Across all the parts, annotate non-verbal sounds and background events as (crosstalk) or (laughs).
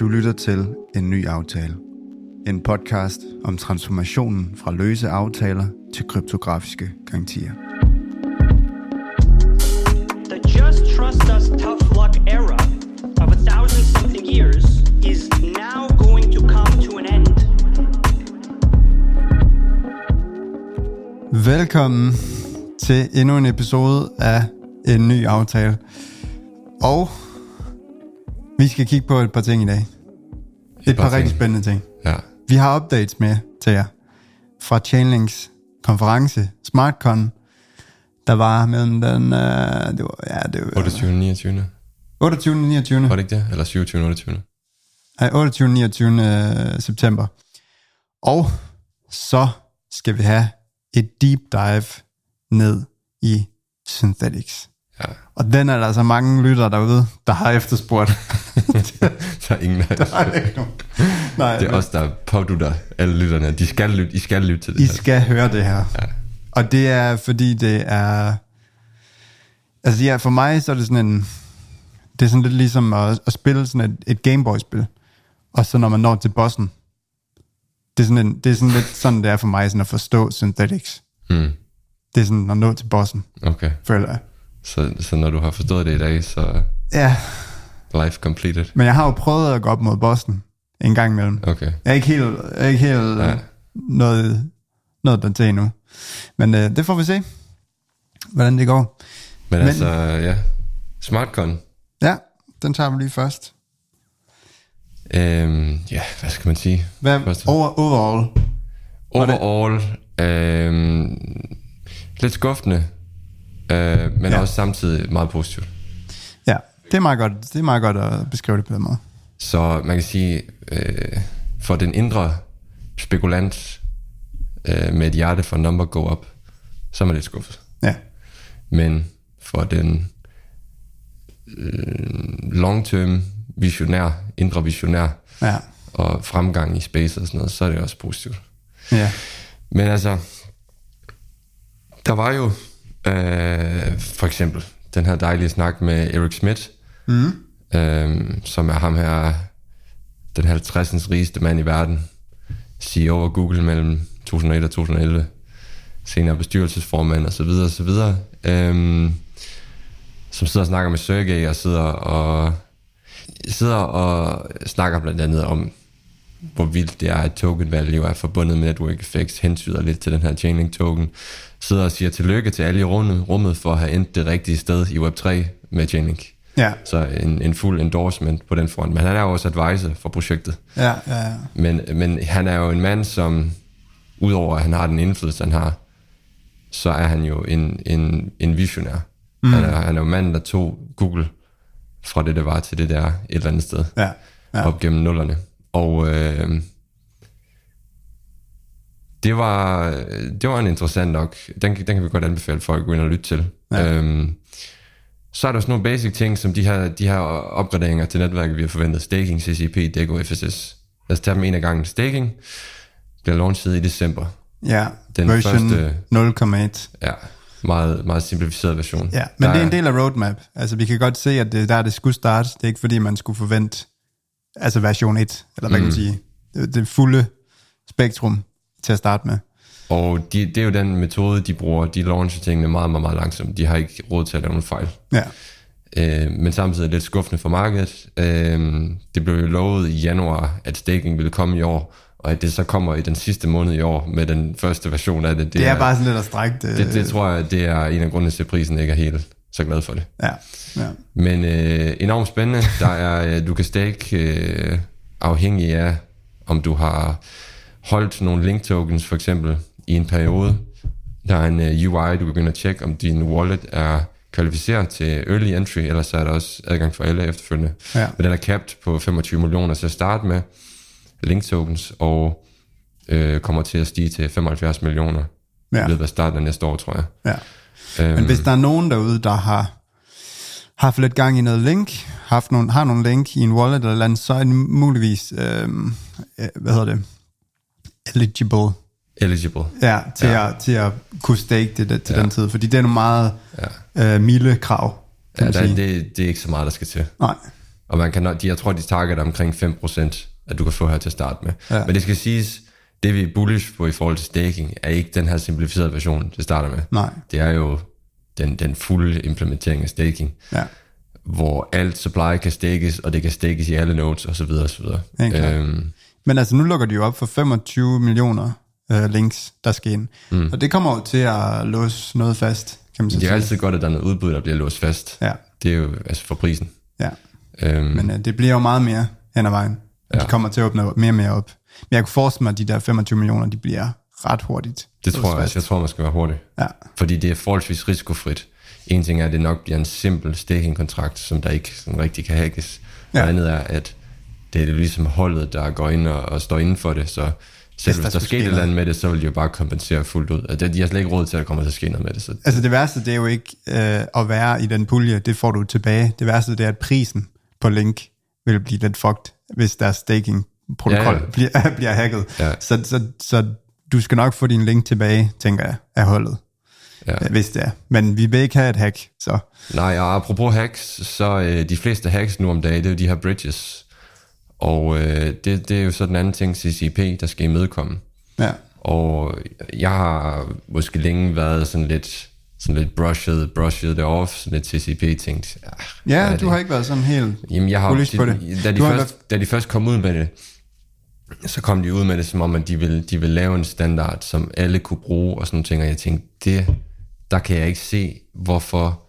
Du lytter til En Ny Aftale. En podcast om transformationen fra løse aftaler til kryptografiske garantier. The just trust us tough luck era of a thousand something years is now going to come to an end. Velkommen til endnu en episode af En Ny Aftale. Og vi skal kigge på et par ting i dag. Et, par par rigtig spændende ting. Ja. Vi har updates med til jer fra Chainlinks konference SmartCon, der var mellem den, øh, det var, ja, det var 28. 29. 28. 29. Var det ikke det? Eller 27. 28. Nej, 28. 29. september. Og så skal vi have et deep dive ned i Synthetics. Ja. Og den er der altså mange lyttere derude, der har efterspurgt. (laughs) (laughs) Der er ingen af os. Nej, det er ikke nogen. Nej, Det er os, der pådutter alle lytterne. De skal lytte, I skal lytte til det I her. skal høre det her. Ja. Og det er, fordi det er... Altså ja, for mig så er det sådan en... Det er sådan lidt ligesom at, at spille sådan et, et Gameboy-spil. Og så når man når til bossen. Det er sådan, en, det er sådan lidt sådan, det er for mig sådan at forstå Synthetics. Hmm. Det er sådan at nå til bossen, Okay. føler jeg. Så, så når du har forstået det i dag, så Ja, life completed. men jeg har jo prøvet at gå op mod bossen en gang imellem. Okay. Jeg er ikke helt, jeg er ikke helt Ja. ja. noget, noget der til endnu. Men øh, det får vi se, hvordan det går. Men, Men- altså, ja. SmartCon. Ja, den tager vi lige først. Øhm, ja, hvad skal man sige? Hvad, over, overall. Overall, øhm, lidt skuffende, øh, men ja. også samtidig meget positivt. Det er meget godt, det er meget godt at beskrive det på den måde. Så man kan sige, øh, for den indre spekulant øh, med et hjerte for number go up, så er man lidt skuffet. Ja, Men for den øh, long-term visionær, indre visionær ja, og fremgang i space og sådan noget, så er det også positivt. ja, Men altså, der var jo øh, for eksempel den her dejlige snak med Eric Schmidt, mm. øh, som er ham her, den 50. rigeste mand i verden, CEO af Google mellem 2001 og 2011, senere bestyrelsesformand og så videre og så videre, øh, som sidder og snakker med Sergey og sidder og sidder og snakker blandt andet om, hvor vildt det er, at token value er forbundet med network effects, hensyder lidt til den her Chainlink token, sidder og siger tillykke til alle i rummet, rummet for at have endt det rigtige sted i Web3 med Chainlink ja, Så en, en fuld endorsement på den front. Men han er jo også advisor for projektet. ja, ja, ja. Men, men han er jo en mand, som udover at han har den indflydelse, han har, så er han jo en, en, en visionær. Mm. Han, er, han er jo manden, der tog Google fra det, der var til det der et eller andet sted ja, ja. op gennem nullerne. Og øh, det, var, det var en interessant nok. Den, den kan vi godt anbefale folk at gå ind og lytte til. Ja. Øhm, så er der sådan nogle basic ting, som de her, de her opgraderinger til netværket, vi har forventet. Staking, CCP, DEGO, FSS. Lad os tage dem en af gangen. Staking bliver launchet i december. ja. Den version første- 0,1. Ja, meget, meget simplificeret version. Ja, men Der det er en del af roadmap. Altså, vi kan godt se, at det er der, det skulle starte. Det er ikke, fordi man skulle forvente altså version 1, eller hvad mm. kan man sige, det, det fulde spektrum til at starte med. Og de, det er jo den metode, de bruger. De launcher tingene meget, meget, meget langsomt. De har ikke råd til at lave nogle fejl. Ja, Øh, men samtidig lidt skuffende for markedet. Øh, det blev jo lovet i januar, at staking ville komme i år, og at det så kommer i den sidste måned i år med den første version af det. det, det er, er bare sådan lidt at strække det. det, det tror jeg, det er en af grundene til, at prisen ikke er helt så glad for det. Ja, ja. Men øh, enormt spændende. Der er, øh, du kan stake øh, afhængig af, om du har holdt nogle link tokens for eksempel i en periode. Der er en øh, UI, du kan begynde at tjekke, om din wallet er kvalificeret til early entry, ellers så er der også adgang for alle efterfølgende. Ja. Men den er capped på 25 millioner til at starte med link tokens, og øh, kommer til at stige til 75 millioner Ja. i løbet af starten af næste år, tror jeg. ja. Øhm, Men hvis der er nogen derude, der har haft lidt gang i noget link, haft nogle, har nogle link i en wallet eller andet, så er det muligvis, øh, øh, hvad hedder det, eligible eligible. ja, til, ja. At, til at kunne stake det, det til ja. Den tid, fordi det er nogle meget Ja. øh, milde krav, Ja, der, sige. det, det er ikke så meget, der skal til. Nej, Og man kan, de, jeg tror, de targeter omkring 5%, at du kan få her til at starte med. Ja. Men det skal siges, det vi er bullish på i forhold til staking, er ikke den her simplificerede version, det starter med. Nej. Det er jo den, den fulde implementering af staking, Ja. hvor alt supply kan stakes, og det kan stakes i alle nodes, osv. osv. Klart. Øhm, Men altså, nu lukker de jo op for 25 millioner øh, links, der skal ind. Mm. Og det kommer jo til at låse noget fast, kan man så det er sige. altid godt, at der er noget udbud, der bliver låst fast. Ja, Det er jo altså for prisen. ja. Øhm, Men øh, det bliver jo meget mere hen ad vejen. Ja. de kommer til at åbne mere og mere op. Men jeg kunne forestille mig, at de der 25 millioner, de bliver ret hurtigt. det tror jeg, altså, jeg tror, man skal være hurtig. Ja, Fordi det er forholdsvis risikofrit. En ting er, at det nok bliver en simpel staking-kontrakt, som der ikke sådan rigtig kan hackes. Ja. Og andet er, at det er ligesom holdet, der går ind og, og står inden for det, så selv der hvis der skulle sker ske et eller andet med det, så vil de jo bare kompensere fuldt ud. Altså, de har slet ikke råd til, at der kommer til at ske noget med det. Så altså det værste, det er jo ikke øh, at være i den pulje, det får du tilbage. Det værste, det er, at prisen på Link vil blive lidt fucked, hvis deres staking-protokol Ja, ja. Bliver, (laughs) bliver hacket. Ja. Så, så, så du skal nok få din link tilbage, tænker jeg, af holdet, ja. ja. hvis det er. Men vi vil ikke have et hack, så Nej, og apropos hacks, så øh, de fleste hacks nu om dagen, det er jo de her bridges. Og øh, det, det er jo så den anden ting, CCP, der skal imødekomme. ja. Og jeg har måske længe været sådan lidt, sådan lidt brushed, brushed det off, sådan lidt CCP tænkt. ah, Ja, du det? har ikke været sådan helt... Jamen, jeg har, bullish på det. Da, de Du først, da de først kom ud med det, så kom de ud med det, som om, at de ville, de ville lave en standard, som alle kunne bruge, og sådan nogle ting, og jeg tænkte, det, der kan jeg ikke se, hvorfor,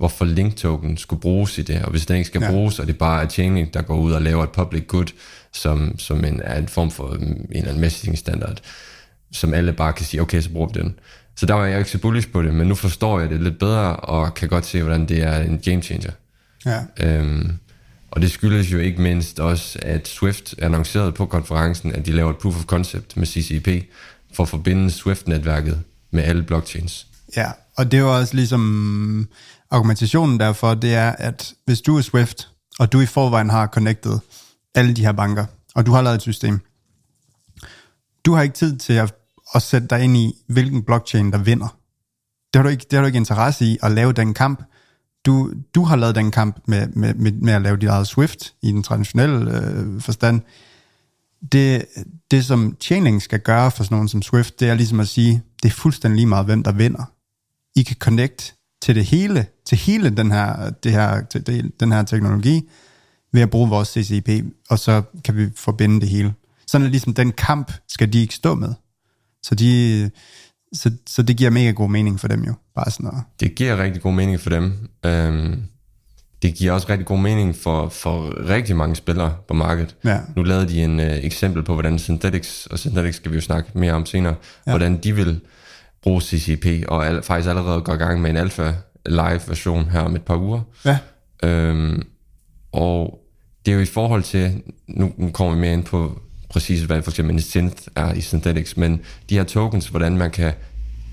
hvorfor link token skulle bruges i det, og hvis den ikke skal Ja. bruges, og det bare er Chainlink, der går ud og laver et public good, som, som en, er en form for en, en eller anden messaging standard, som alle bare kan sige, okay, så bruger vi den. Så der var jeg ikke så bullish på det, men nu forstår jeg det lidt bedre, og kan godt se, hvordan det er en game changer. Ja. Øhm, og det skyldes jo ikke mindst også, at Swift annoncerede på konferencen, at de laver et proof of concept med CCP for at forbinde Swift-netværket med alle blockchains. Ja, og det er jo også ligesom argumentationen derfor, det er, at hvis du er Swift, og du i forvejen har connected alle de her banker, og du har lavet et system, du har ikke tid til at, at sætte dig ind i, hvilken blockchain, der vinder. Det har du ikke, det har du ikke interesse i at lave den kamp. Du, du har lavet den kamp med, med, med, med at lave dit eget Swift i den traditionelle øh, forstand. Det, det, som Chainlink skal gøre for sådan nogen som Swift, det er ligesom at sige, det er fuldstændig lige meget, hvem der vinder. I kan connect til det hele, til hele den her, det her, til det, den her teknologi, ved at bruge vores CCP, og så kan vi forbinde det hele. Sådan er ligesom den kamp, skal de ikke stå med. Så, de, så, så det giver mega god mening for dem jo. Bare sådan at, Det giver rigtig god mening for dem. Øhm, det giver også rigtig god mening for, for rigtig mange spillere på markedet. Ja. Nu lavede de en øh, eksempel på, hvordan Synthetics, og Synthetics skal vi jo snakke mere om senere, ja. hvordan de vil bruge CCP, og al, faktisk allerede går i gang med en alfa live version her om et par uger. ja, Øhm, og det er jo i forhold til, nu, nu kommer vi mere ind på præcis, hvad for eksempel en synth er i Synthetics, men de her tokens, hvordan man kan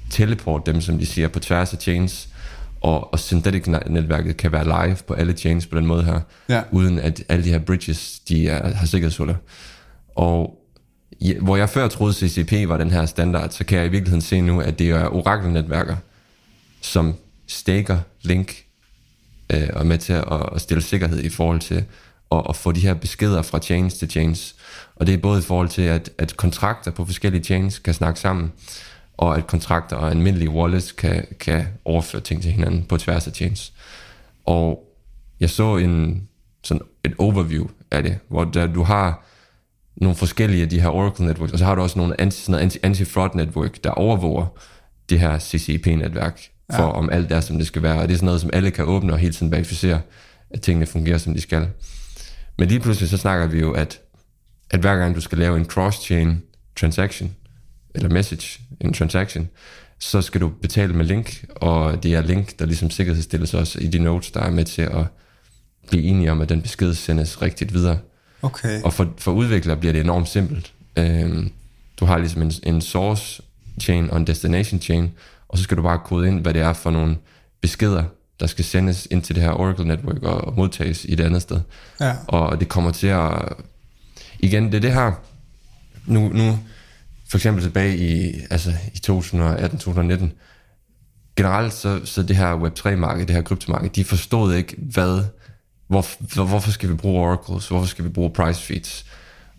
teleporte dem, som de siger, på tværs af chains, og, og Synthetic-netværket kan være live på alle chains på den måde her, Ja. uden at alle de her bridges, de er, har sikkerhedshuller. Og hvor jeg før troede, CCP var den her standard, så kan jeg i virkeligheden se nu, at det er Oracle-netværker, som staker link øh, og er med til at, at stille sikkerhed i forhold til at, at få de her beskeder fra chains til chains. Og det er både i forhold til, at, at kontrakter på forskellige chains kan snakke sammen, og at kontrakter og almindelige wallets kan, kan overføre ting til hinanden på tværs af chains. Og jeg så en, sådan et overview af det, hvor der, du har nogle forskellige af de her Oracle networks, og så har du også nogle anti, sådan anti, anti-fraud network, der overvåger det her CCP-netværk, for ja. om alt er, som det skal være. Og det er sådan noget, som alle kan åbne og hele tiden verificere, at tingene fungerer, som de skal. Men lige pludselig så snakker vi jo, at, at hver gang du skal lave en cross-chain transaction, eller message, en transaction, så skal du betale med link, og det er link, der ligesom sikkerhedsstilles også i de notes, der er med til at blive enige om, at den besked sendes rigtigt videre. Okay. Og for, for udviklere bliver det enormt simpelt. Øhm, du har ligesom en, en source chain og en destination chain, og så skal du bare kode ind, hvad det er for nogle beskeder, der skal sendes ind til det her Oracle Network og, og modtages i det andet sted. Ja. Og det kommer til at... Igen, det er det her... Nu, nu for eksempel tilbage i, altså i 2018-2019, generelt så, så det her Web3-marked, det her kryptomarked, de forstod ikke, hvad hvor, hvor, hvorfor skal vi bruge oracles, hvorfor skal vi bruge price feeds?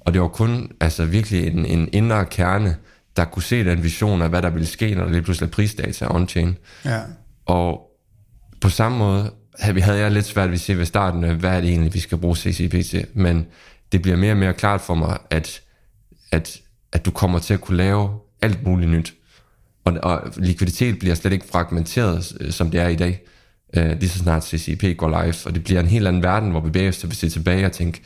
Og det var kun altså virkelig en, en indre kerne, der kunne se den vision af, hvad der ville ske, når der lige pludselig er prisdata on-chain. Ja. Og på samme måde havde, vi, havde jeg lidt svært ved at se ved starten, hvad er det egentlig, vi skal bruge CCP til. Men det bliver mere og mere klart for mig, at, at, at du kommer til at kunne lave alt muligt nyt. Og, og likviditet bliver slet ikke fragmenteret, øh, som det er i dag. Øh, lige så snart CCP går live, og det bliver en helt anden verden, hvor vi bagefter vil se tilbage og tænke,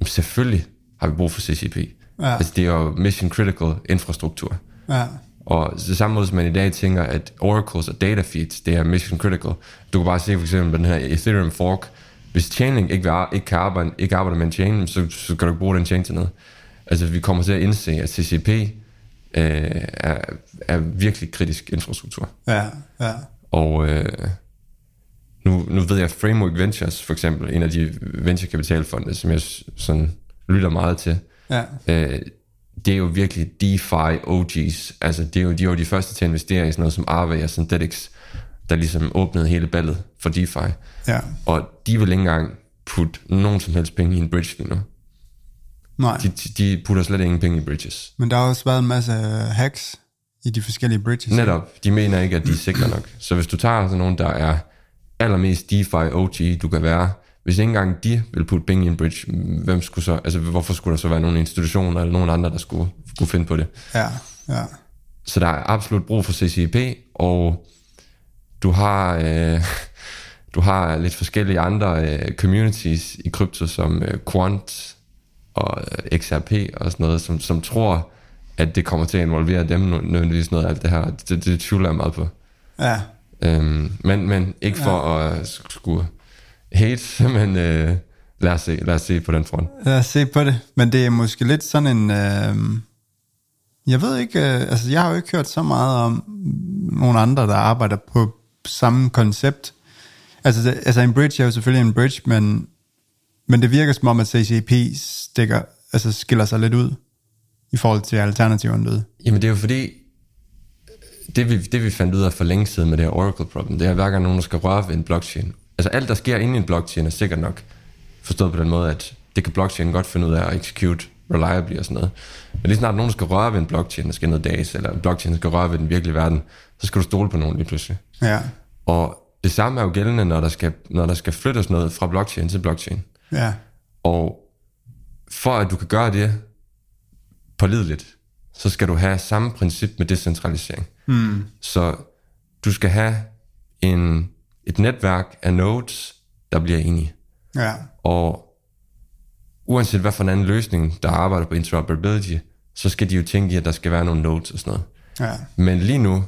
jamen selvfølgelig har vi brug for CCP. Ja. Altså det er jo mission critical infrastruktur. Ja. Og det samme måde, som man i dag tænker, at oracles og data feeds, det er mission critical. Du kan bare se for eksempel den her Ethereum fork. Hvis Chainlink ikke, vil, ikke, kan arbejde, ikke arbejder med en chain, så, så kan du ikke bruge den chain til noget. Altså vi kommer til at indse, at CCP øh, er, er virkelig kritisk infrastruktur. Ja. Ja. Og øh, nu, nu ved jeg, at Framework Ventures for eksempel, en af de venturekapitalfonde, som jeg sådan lytter meget til, Ja. øh, det er jo virkelig DeFi OG's. Altså, det er jo, de var de første til at investere i sådan noget som Aave og Synthetics, der ligesom åbnede hele ballet for DeFi. Ja. Og de vil ikke engang putte nogen som helst penge i en bridge lige nu. Nej. De, de, de putter slet ingen penge i bridges. Men der har også været en masse hacks i de forskellige bridges. Netop, de mener ikke, at de er sikre nok. Så hvis du tager sådan nogen, der er allermest DeFi OG, du kan være, hvis ikke engang de vil putte penge i en bridge, hvem skulle så, altså hvorfor skulle der så være nogle institutioner eller nogen andre, der skulle, skulle finde på det? Ja. Ja. Så der er absolut brug for CCP, og du har, øh, (laughs) du har lidt forskellige andre øh, communities i krypto, som øh, Quant og øh, XRP og sådan noget, som, som tror, at det kommer til at involvere dem nø- nødvendigvis noget af alt det her. Det, det tvivler jeg meget på. Ja. Øhm, men, men ikke for ja. at skulle hate, (laughs) men øh, lad, os se, lad os se på den front. Lad os se på det. Men det er måske lidt sådan en... Øh, jeg ved ikke... Øh, altså, jeg har jo ikke hørt så meget om nogle andre, der arbejder på samme koncept. Altså, det, altså en bridge er jo selvfølgelig en bridge, men, men det virker som om, at CCP stikker, altså skiller sig lidt ud i forhold til alternativerne. Jamen det er jo fordi, det vi, det vi fandt ud af for længe siden med det her Oracle problem, det er hver gang nogen der skal røre ved en blockchain. Altså alt der sker inde i en blockchain er sikkert nok forstået på den måde, at det kan blockchain godt finde ud af at execute reliably og sådan noget. Men lige snart nogen skal røre ved en blockchain, der skal noget dags, eller blockchain skal røre ved den virkelige verden, så skal du stole på nogen lige pludselig. Ja, Og det samme er jo gældende, når der skal, når der skal flyttes noget fra blockchain til blockchain. ja, Og for at du kan gøre det pålideligt, så skal du have samme princip med decentralisering. Mm. Så du skal have en, et netværk af nodes, der bliver enige. ja, Og uanset hvad for en anden løsning, der arbejder på interoperability, så skal de jo tænke i, at der skal være nogle nodes og sådan noget. ja, Men lige nu,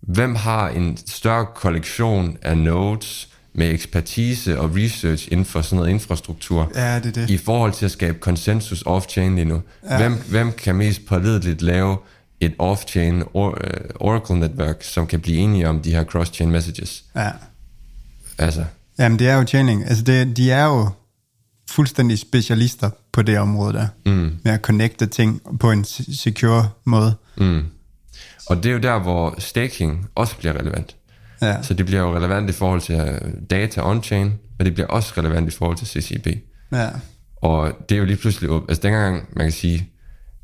hvem har en større kollektion af nodes med ekspertise og research inden for sådan noget infrastruktur, ja, det det. i forhold til at skabe konsensus off-chain lige nu. Ja. Hvem, hvem kan mest pålideligt lave et off-chain or, uh, Oracle-netværk, som kan blive enige om de her cross-chain messages? Ja. Altså, Jamen, det er jo chaining. Altså, det, de er jo fuldstændig specialister på det område der. Mm. Med at connecte ting på en se- secure måde. mm. Og det er jo der, hvor staking også bliver relevant. Ja, Så det bliver jo relevant i forhold til øh, data on-chain, men det bliver også relevant i forhold til CCP. ja, Og det er jo lige pludselig. Altså dengang, man kan sige,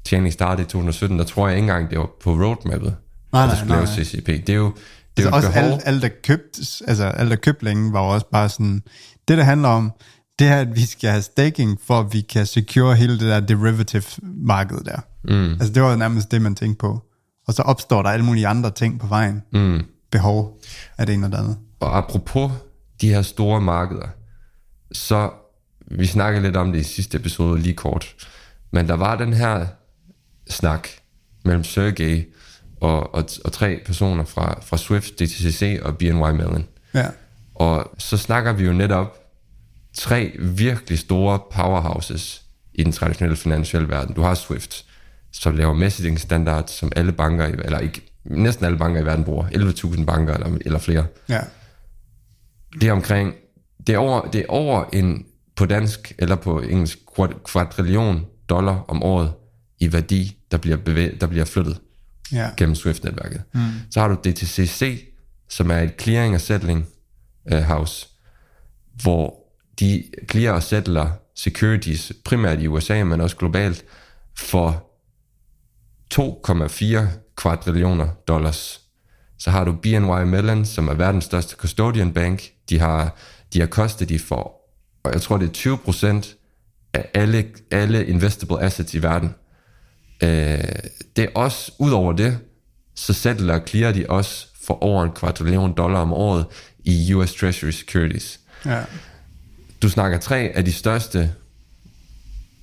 tjening startede i 2017, der tror jeg ikke engang, det var på roadmappet, Nej, at der nej, skulle nej, nej. CCP. Det er jo, det er altså jo også behov. alt, alt, der købt, altså alt, der købt længe, var også bare sådan, det der handler om, det er, at vi skal have staking, for at vi kan secure hele det der derivative marked der. Mm. Altså det var nærmest det, man tænkte på. Og så opstår der alle mulige andre ting på vejen. Mm. Behov af det ene og det andet. Og apropos de her store markeder, så vi snakkede lidt om det i sidste episode lige kort, men der var den her snak mellem Sergey og, og, og tre personer fra, fra Swift, DTCC og BNY Mellon. Ja, Og så snakker vi jo netop tre virkelig store powerhouses i den traditionelle finansielle verden. Du har Swift, som laver messaging standards, som alle banker, eller ikke, næsten alle banker i verden bruger. 11.000 banker eller, eller flere. ja, Det er omkring, det er over, det er over en, på dansk eller på engelsk, kvadrillion dollar om året i værdi, der bliver, bevæ- der bliver flyttet ja, gennem Swift-netværket. Mm. Så har du DTCC, som er et clearing og settling uh, house, hvor de clear og settler securities, primært i USA, men også globalt, for 2,4 kvadrillioner dollars. Så har du BNY Mellon, som er verdens største custodian bank. De har, de har kostet de for, og jeg tror det er 20 procent af alle, alle investable assets i verden. Øh, det er også, ud over det, så settler og clear de også for over en kvadrillion dollar om året i US Treasury Securities. Ja. Du snakker tre af de største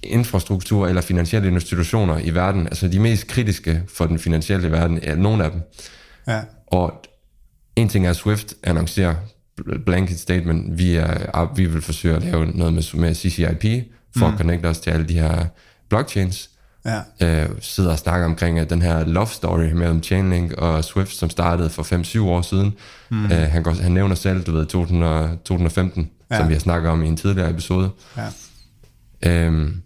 infrastruktur- eller finansielle institutioner i verden, altså de mest kritiske for den finansielle verden, er nogle af dem. Ja. Og en ting er, Swift annoncerer blanket statement, vi, er, vi vil forsøge at lave noget med, med CCIP, for mm. at connecte os til alle de her blockchains. Ja. Øh, sidder og snakker omkring at den her love story mellem Chainlink og Swift, som startede for 5-7 år siden. Mm. Øh, han, går, han nævner selv, du ved, 2000, 2015, ja. som vi har snakket om i en tidligere episode. Ja. Øhm,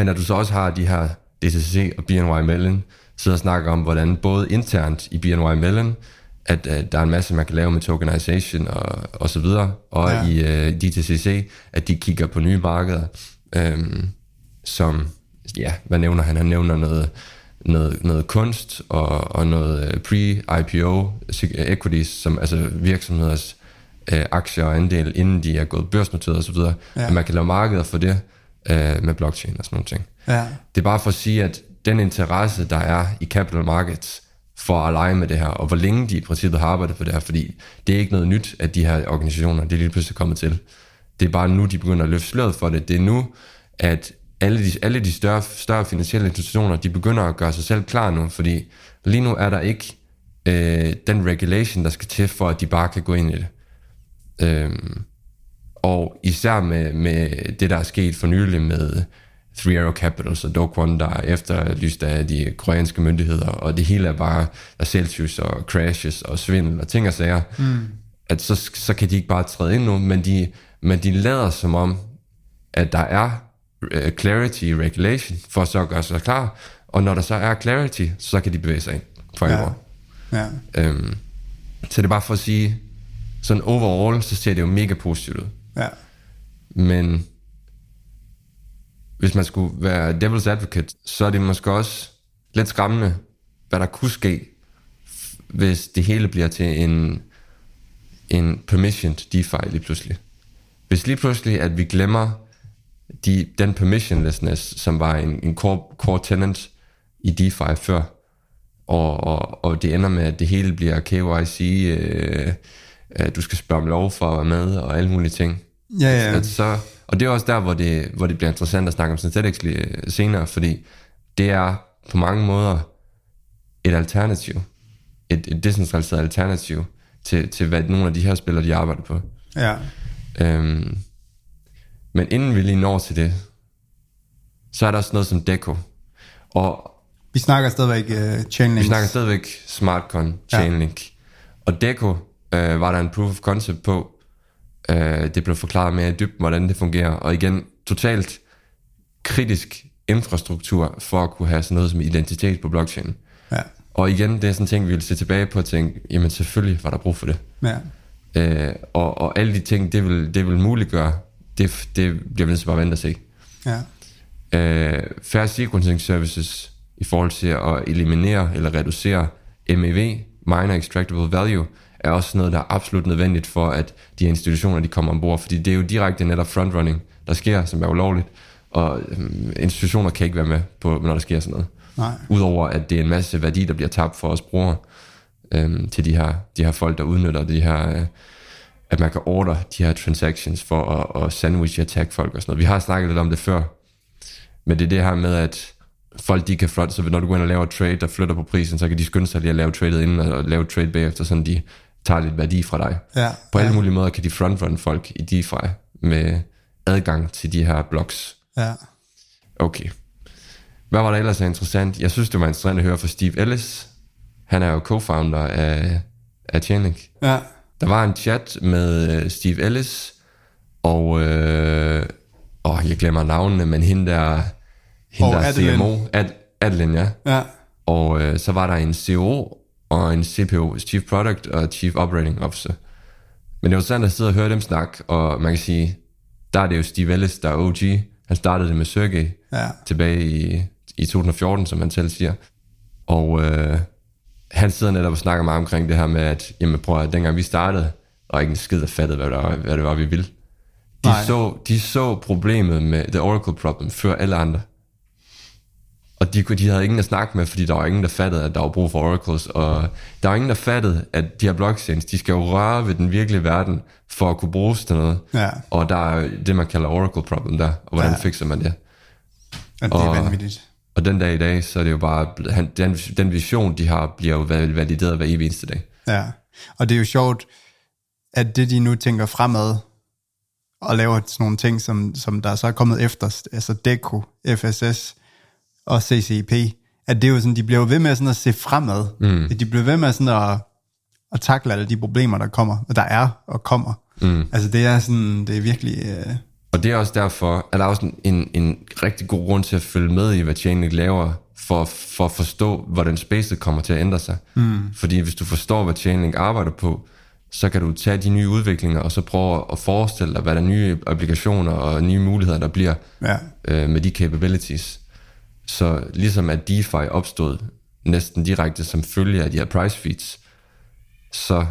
men at du så også har de her DCC og BNY Mellon, sidder og snakker om, hvordan både internt i BNY Mellon, at uh, der er en masse, man kan lave med tokenization og, og så videre, og Ja. i uh, DTCC, at de kigger på nye markeder, øhm, som, ja, hvad nævner han? Han nævner noget, noget, noget kunst og, og noget øh, pre-IPO equities, som altså virksomheders øh, aktier og andel, inden de er gået børsnoteret osv., Ja. ja. at man kan lave markeder for det øh, med blockchain og sådan nogle ting. Ja. Det er bare for at sige, at den interesse, der er i capital markets for at lege med det her, og hvor længe de i princippet har arbejdet på det her, fordi det er ikke noget nyt, at de her organisationer, det er lige pludselig kommet til. Det er bare nu, de begynder at løfte sløret for det. Det er nu, at alle de, alle de større, større finansielle institutioner, de begynder at gøre sig selv klar nu, fordi lige nu er der ikke øh, den regulation, der skal til, for at de bare kan gå ind i det. Øhm, og især med, med det, der er sket for nylig med Three Arrow Capital og Do Kwon, der er efterlyst af de koreanske myndigheder, og det hele er bare der Celsius og crashes og svindel og ting og sager, mm. at så, så kan de ikke bare træde ind nu, men de, men de lader som om, at der er uh, clarity i regulation, for så at gøre sig klar, og når der så er clarity, så kan de bevæge sig ind for Ja. alvor. Ja. Øhm, så det er bare for at sige, sådan overall, så ser det jo mega positivt ud. Ja. Men hvis man skulle være devil's advocate, så er det måske også lidt skræmmende, hvad der kunne ske, hvis det hele bliver til en, en permissioned DeFi lige pludselig. Hvis lige pludselig, at vi glemmer de, den permissionlessness, som var en, en core, core tenant i DeFi før, og, og, og det ender med, at det hele bliver KYC, øh, øh, du skal spørge om lov for at være med, og alle mulige ting. Ja, ja. At så, og det er også der, hvor det, hvor det bliver interessant at snakke om synthetics lige senere, fordi det er på mange måder et alternativ, et, et decentraliseret alternativ til, til hvad nogle af de her spillere, de arbejder på. Ja. Øhm, men inden vi lige når til det, så er der også noget som Deco. Og Vi snakker stadigvæk uh, Chainlinks. vi snakker stadigvæk SmartCon, Chainlink. Ja. Og Deco øh, var der en proof of concept på. Øh, det blev forklaret mere i dybden, hvordan det fungerer. Og igen, totalt kritisk infrastruktur for at kunne have sådan noget som identitet på blockchain. Ja. Og igen, det er sådan en ting, vi vil se tilbage på og tænke, jamen selvfølgelig var der brug for det. Ja. Øh, og, og alle de ting, det vil, det vil muliggøre, det, det bliver vi nødt til bare at vente og se. Ja. Øh, fair sequencing services i forhold til at eliminere eller reducere MEV, minor extractable value, er også noget, der er absolut nødvendigt for, at de her institutioner de kommer ombord, fordi det er jo direkte netop frontrunning, der sker, som er ulovligt, og øhm, institutioner kan ikke være med på, når der sker sådan noget. Nej. Udover at det er en masse værdi, der bliver tabt for os brugere øhm, til de her, de her folk, der udnytter de her, øh, at man kan order de her transactions for at, at sandwich attack folk og sådan noget. Vi har snakket lidt om det før, men det er det her med, at folk de kan front, så når du går ind og laver et trade, der flytter på prisen, så kan de skynde sig lige at lave tradet inden og lave trade bagefter, sådan de tager lidt værdi fra dig. Ja. På alle mulige måder kan de frontrun folk i DeFi med adgang til de her blocks. Ja. Okay. Hvad var der ellers interessant? Jeg synes, det var interessant at høre fra Steve Ellis. Han er jo co-founder af, af Chainlink. Ja. Der var en chat med øh, Steve Ellis, og øh, åh, jeg glemmer navnene, men hende der, hende Og der Adeline. CMO, Ad, Adeline, ja. Ja. Og øh, så var der en CO og en CPO, Chief Product og Chief Operating Officer. Men det var sandt at sidde og høre dem snakke, og man kan sige, der er det jo Steve Ellis, der er OG. Han startede det med Sergey Ja. tilbage i, i 2014, som han selv siger. Og øh, han sidder netop og snakker meget omkring det her med, at jamen, prøv at dengang vi startede, der var ikke en skid, der fattede, hvad det var, hvad det var vi ville. De Nej. så, de så problemet med The Oracle Problem før alle andre. Og de, de havde ingen at snakke med, fordi der var ingen, der fattede, at der var brug for oracles. Og der var ingen, der fattede, at de her blockchains, de skal jo røre ved den virkelige verden, for at kunne bruges til noget. Ja. Og der er det, man kalder oracle problem der. Og hvordan Ja. fikser man det? Og det er vanvittigt. Og den dag i dag, så er det jo bare, han, den, den vision, de har, bliver jo val- valideret hver evig eneste dag. Ja, og det er jo sjovt, at det de nu tænker fremad, og laver sådan nogle ting, som, som der så er kommet efter, altså DECO, FSS og CCP, at det er jo sådan, de bliver ved med sådan at se fremad. Mm. De bliver ved med sådan at, at takle alle de problemer, der kommer, og der er og kommer. Mm. Altså det er sådan, det er virkelig... Øh, Og det er også derfor, at der er også en, en, en rigtig god grund til at følge med i, hvad Chainlink laver, for, for at forstå, hvordan spacet kommer til at ændre sig. Mm. Fordi hvis du forstår, hvad Chainlink arbejder på, så kan du tage de nye udviklinger, og så prøve at forestille dig, hvad der er nye applikationer og nye muligheder, der bliver ja, øh, med de capabilities. Så ligesom at DeFi opstod næsten direkte som følge af de her price feeds, så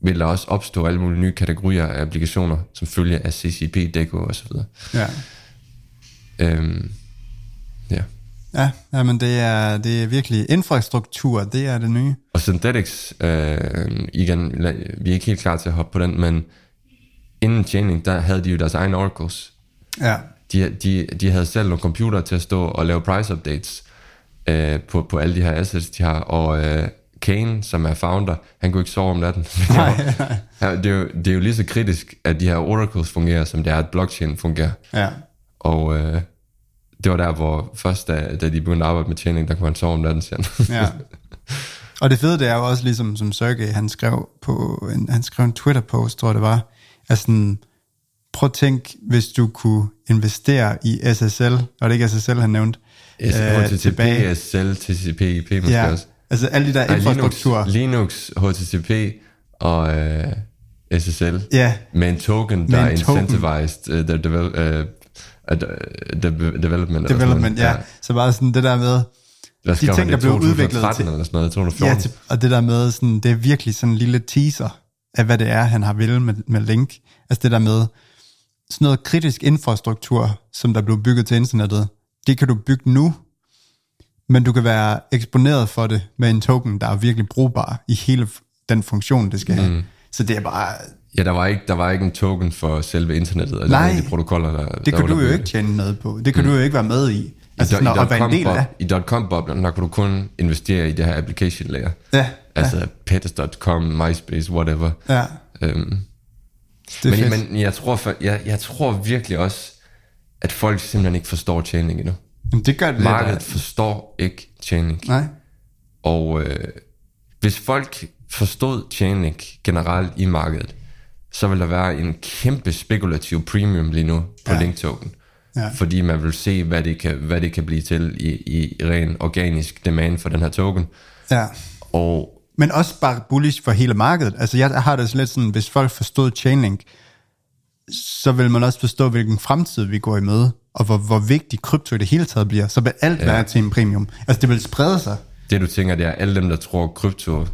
vil der også opstå alle mulige nye kategorier af applikationer, som følge af CCP, DECO osv. ja. Øhm, ja. Ja, jamen det er, det er virkelig infrastruktur, det er det nye. Og Synthetics, øh, igen, vi er ikke helt klar til at hoppe på den, men inden Chainlink, der havde de jo deres egne oracles. Ja, De, de, de havde selv nogle computer til at stå og lave price updates øh, på, på alle de her assets, de har. Og øh, Kane, som er founder, han kunne ikke sove om natten. (laughs) Ja, det, er jo, det er jo lige så kritisk, at de her oracles fungerer, som det er, at blockchain fungerer. ja, Og øh, det var der, hvor først, da, da de begyndte at arbejde med Chainlink, der kunne han sove om natten, siger han. (laughs) ja. Og det fede, det er jo også ligesom, som Sergey, han skrev på en, han skrev en Twitter-post, tror jeg det var, at sådan, prøv at tænk, hvis du kunne investere i SSL, og det er ikke SSL, han nævnte, øh, HTTP, tilbage. SSL, TCP, IP måske Ja, også. altså alle de der infrastrukturer. Linux, Linux, HTTP og øh, SSL. Ja, Med en token, der en token. incentivized uh, the, devel, uh, uh, the development. development, noget. ja. Så bare sådan det der med, de ting, der blev udviklet 2013 til- eller sådan noget, 2014. ja, til, og det der med, sådan, det er virkelig sådan en lille teaser af, hvad det er, han har vil med, med Link. Altså det der med, sådan noget kritisk infrastruktur, som der blev bygget til internettet, det kan du bygge nu, men du kan være eksponeret for det med en token, der er virkelig brugbar i hele den funktion, det skal have. Mm. Så det er bare, Ja, der var, ikke, der var ikke en token for selve internettet, og Nej. de protokoller, der, det der kan var du der jo ikke tjene noget på. Det kan mm. du jo ikke være med i. Altså I, do- del af. I dot-com-boblen, der kunne du kun investere i det her application layer. Ja, Altså pets.com, MySpace, whatever. ja. Øhm, Det er men, fedt. men jeg, tror, for, jeg, jeg tror virkelig også, at folk simpelthen ikke forstår Chainlink endnu. Men det gør det. Markedet da. forstår ikke Chainlink. Nej. Og øh, hvis folk forstod Chainlink generelt i markedet, så vil der være en kæmpe spekulativ premium lige nu på Ja. ja. Link Token. Ja. Fordi man vil se, hvad det kan, hvad det kan blive til i, i ren organisk demand for den her token. Ja. Og Men også bare bullish for hele markedet. Altså jeg har det lidt sådan, hvis folk forstod Chainlink, så vil man også forstå, hvilken fremtid vi går i møde, og hvor, hvor vigtig krypto i det hele taget bliver. Så vil alt ja. være til en premium. Altså det vil sprede sig. det du tænker, det er alle dem, der tror krypto,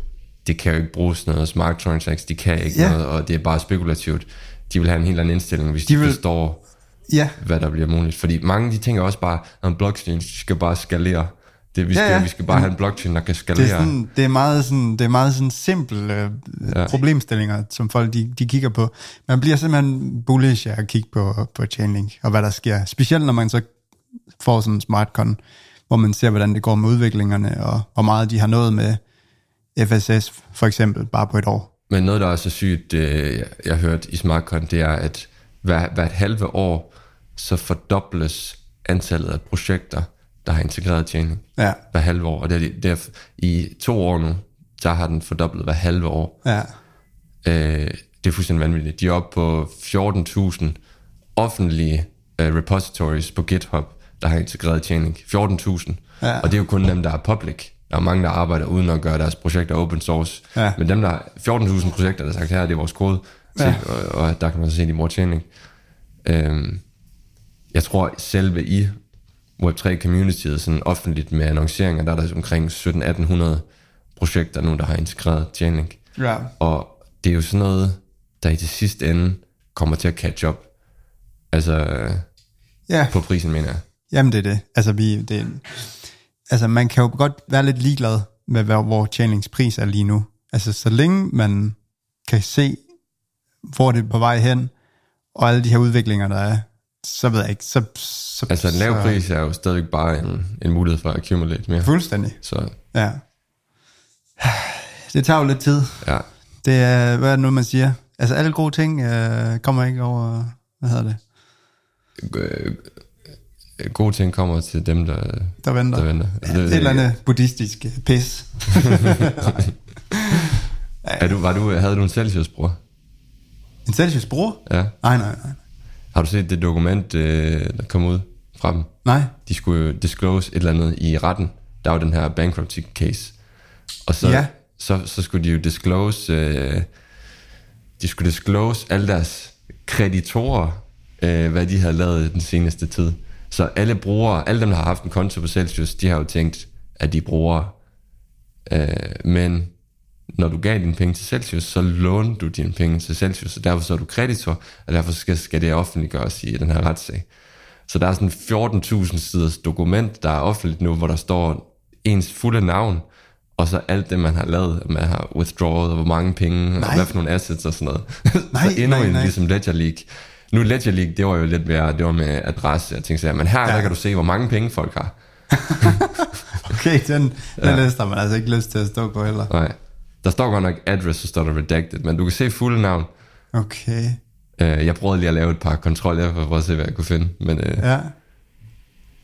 det kan jo ikke bruges noget smart transactions, de kan ikke Ja. noget, og det er bare spekulativt. De vil have en helt anden indstilling, hvis De de, vil- forstår, Ja, hvad der bliver muligt. Fordi mange de tænker også bare, at en blockchain skal bare skalere. Det, vi, skal, Ja, ja, vi skal bare have en blockchain, der kan det skalere. er, sådan, det er meget sådan, det er meget sådan simple øh, ja. Problemstillinger, som folk de, de kigger på. Man bliver simpelthen bullish af at kigge på, på Chainlink, og hvad der sker. Specielt når man så får sådan en smartcon, hvor man ser, hvordan det går med udviklingerne, og hvor meget de har nået med FSS, for eksempel, bare på et år. Men noget, der er så sygt, øh, jeg, jeg har hørt i SmartCon, det er, at hver, hvert halve år, så fordobles antallet af projekter, der har integreret Chainlink. Ja, Hver halve år. Og det er, det er, i to år nu, der har den fordoblet hver halve år. ja, Øh, det er fuldstændig vanvittigt. De er oppe på 14.000 offentlige øh, repositories på GitHub, der har integreret Chainlink. 14.000. Ja. Og det er jo kun dem, der er public. Der er mange, der arbejder uden at gøre deres projekter open source. Ja. Men dem, der 14.000 projekter, der har sagt, her det er vores kode, til, Ja. og, og, der kan man så se, de bruger Chainlink. Øhm, jeg tror selve i Web3-communityet, sådan offentligt med annonceringer, der er der omkring 1700-1800 projekter nu, der har integreret Chainlink. Ja. Og det er jo sådan noget, der i det sidste ende kommer til at catch up. Altså Ja, på prisen, mener jeg. jamen det er det. Altså, vi, det er, altså man kan jo godt være lidt ligeglad med, hvor, hvor Chainlinks pris er lige nu. Altså, så længe man kan se, hvor det er på vej hen, og alle de her udviklinger, der er, så ved jeg ikke, så... så Altså en lav pris er jo stadigvæk bare en, en mulighed for at accumulate mere. Fuldstændig, Så ja. Det tager jo lidt tid. ja, Det er, hvad er det nu, man siger? Altså, alle gode ting øh, kommer ikke over, hvad hedder det, øh, gode ting kommer til dem, der, der venter. der venter. Ja, det er et eller andet buddhistisk øh, pis. (laughs) Er du, var du, havde du en Celsius-bror? En Celsius bror? Ja. Nej, nej, nej. Har du set det dokument, øh, der kom ud fra dem? Nej. De skulle jo disclose et eller andet i retten. Der var den her bankruptcy case. Og så, Ja. så, så skulle de jo disclose, øh, de skulle disclose alle deres kreditorer, øh, hvad de havde lavet den seneste tid. Så alle brugere, alle dem, der har haft en konto på Celsius, de har jo tænkt, at de bruger. Øh, men når du gav dine penge til Celsius, så lånte du dine penge til Celsius, og derfor så er du kreditor, og derfor skal, skal det offentliggøres i den her retssag. Så der er sådan 14.000 siders dokument, der er offentligt nu, hvor der står ens fulde navn, og så alt det, man har lavet, man har withdrawet, og hvor mange penge, nej. og hvad for nogle assets og sådan noget. (laughs) Nej, så endnu nej, en nej. ligesom Ledger League. Nu Ledger League, det var jo lidt mere, det var med adresse og ting, så men her. Ja. der kan du se, hvor mange penge folk har. (laughs) Okay, den, den ja. liste har man altså ikke lyst til at stå på heller. Nej. Der står godt nok address, så står der redacted, men du kan se fulde navn. Okay, Øh, jeg prøvede lige at lave et par kontroller for at se, hvad jeg kunne finde. Men, øh, ja.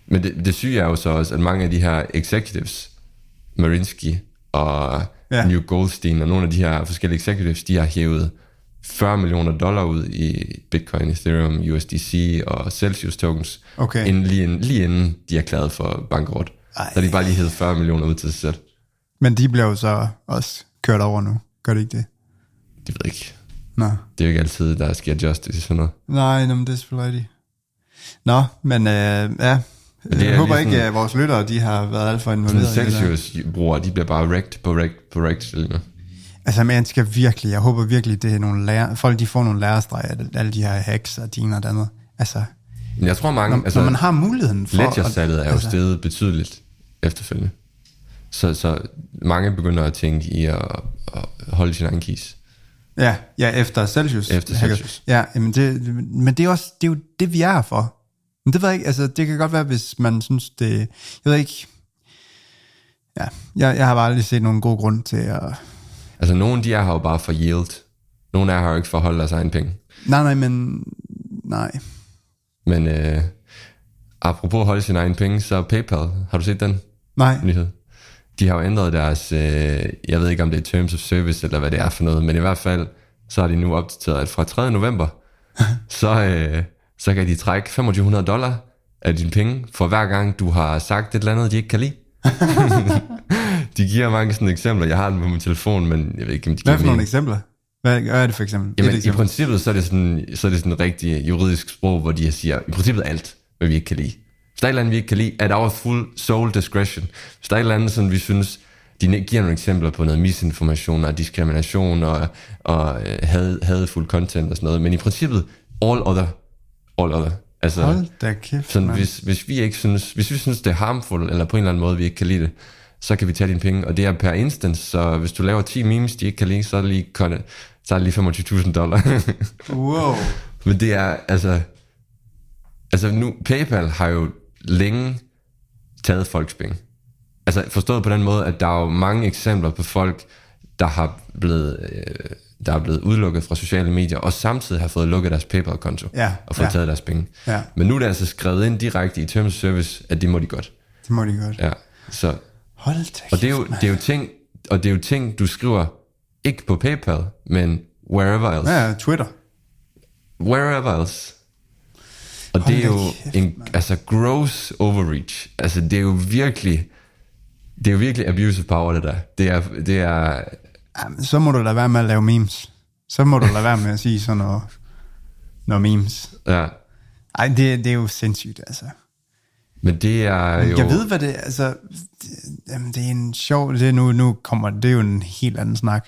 men det, det syge er jo så også, at mange af de her executives, Marinsky og Ja. New Goldstein og nogle af de her forskellige executives, de har hævet 40 millioner dollar ud i Bitcoin, Ethereum, USDC og Celsius tokens, Okay. inden, lige, inden, lige inden de er erklæret for bankrot. Ej. Så de bare lige hævet 40 millioner ud til sig selv. Men de bliver jo så også kørt over nu. Gør det ikke det? Det ved jeg ikke. Nå. Det er jo ikke altid, der sker justice i sådan noget. Nej, nå, men det er selvfølgelig rigtigt. Nå, men øh, ja, det jeg er håber lige ikke, sådan- at vores lyttere de har været alt for Sådan involveret der. Celsius-brugere, de bliver bare wrecked på wrecked på wrecked nu. Altså, man skal virkelig, jeg håber virkelig, det er nogle lærer, folk de får nogle lærerstreg af det- alle de her hacks og dine og det andet. Altså, Men jeg tror mange, når, altså, når man har muligheden for... Ledger-salget er jo altså, steget betydeligt efterfølgende. Så, så mange begynder at tænke i at, at holde sin egen keys. Ja, ja, efter Celsius. Efter. Celsius. Ja, men det, men det er, også, det er jo det, vi er for. Men det ved jeg ikke, altså det kan godt være, hvis man synes det, jeg ved ikke, ja, jeg, jeg har bare aldrig set nogen god grund til at, Altså nogle, de er her jo bare for yield. Nogle er her jo ikke for at holde deres egen penge. nej, nej, men, nej, Men øh, apropos at holde sin egen penge, så PayPal, har du set den nej, nyhed? De har jo ændret deres, øh, jeg ved ikke om det er terms of service, eller hvad det er for noget, men i hvert fald, så har de nu opdateret, at fra 3. november, (laughs) så, øh, så kan de trække 2500 dollar af dine penge, for hver gang du har sagt et eller andet, de ikke kan lide. (laughs) de giver mange sådan eksempler. Jeg har dem på min telefon, men jeg ved ikke, om de hvad for nogle mening. eksempler? Hvad, er det for eksempel? Jamen, Et i eksempel. princippet, så er det sådan, så er det sådan rigtig juridisk sprog, hvor de siger, i princippet alt, hvad vi ikke kan lide. Hvis der er et eller andet, vi ikke kan lide, at our full soul discretion. Hvis der er et eller andet, sådan, vi synes, de giver nogle eksempler på noget misinformation og diskrimination og, og øh, had, hadfuld content og sådan noget, men i princippet, all other. All other. Altså, Hold da kæft, sådan, hvis, hvis, vi ikke synes, hvis vi synes, det er harmful, eller på en eller anden måde, vi ikke kan lide det, så kan vi tage dine penge, og det er per instance, så hvis du laver 10 memes, de ikke kan lide, så er det lige, så er det lige 25.000 dollar. Wow. (laughs) Men det er, altså, altså nu, PayPal har jo længe taget folks penge. Altså forstået på den måde, at der er jo mange eksempler på folk, der har blevet, øh, der er blevet udelukket fra sociale medier, og samtidig har fået lukket deres PayPal-konto, Ja, og fået ja. taget deres penge. Ja. Men nu er det altså skrevet ind direkte i Terms Service, at det må de godt. Det må de godt. Ja, så, Hold da og det er, jo, det er jo ting, og det er jo ting, du skriver, ikke på PayPal, men wherever else. Ja, Twitter. wherever else. Og Hold det er jo kæft, en altså gross overreach. Altså det er jo virkelig det er jo virkelig abusive power det der. Det er det er Jamen, så må du lade være med at lave memes. Så må du lade være med at sige sådan noget, noget memes. ja. Ej, det, det er jo sindssygt, altså. Men det er jo... Jeg ved, hvad det er, altså, det, jamen, det er en sjov, det er nu, nu kommer, det er jo en helt anden snak,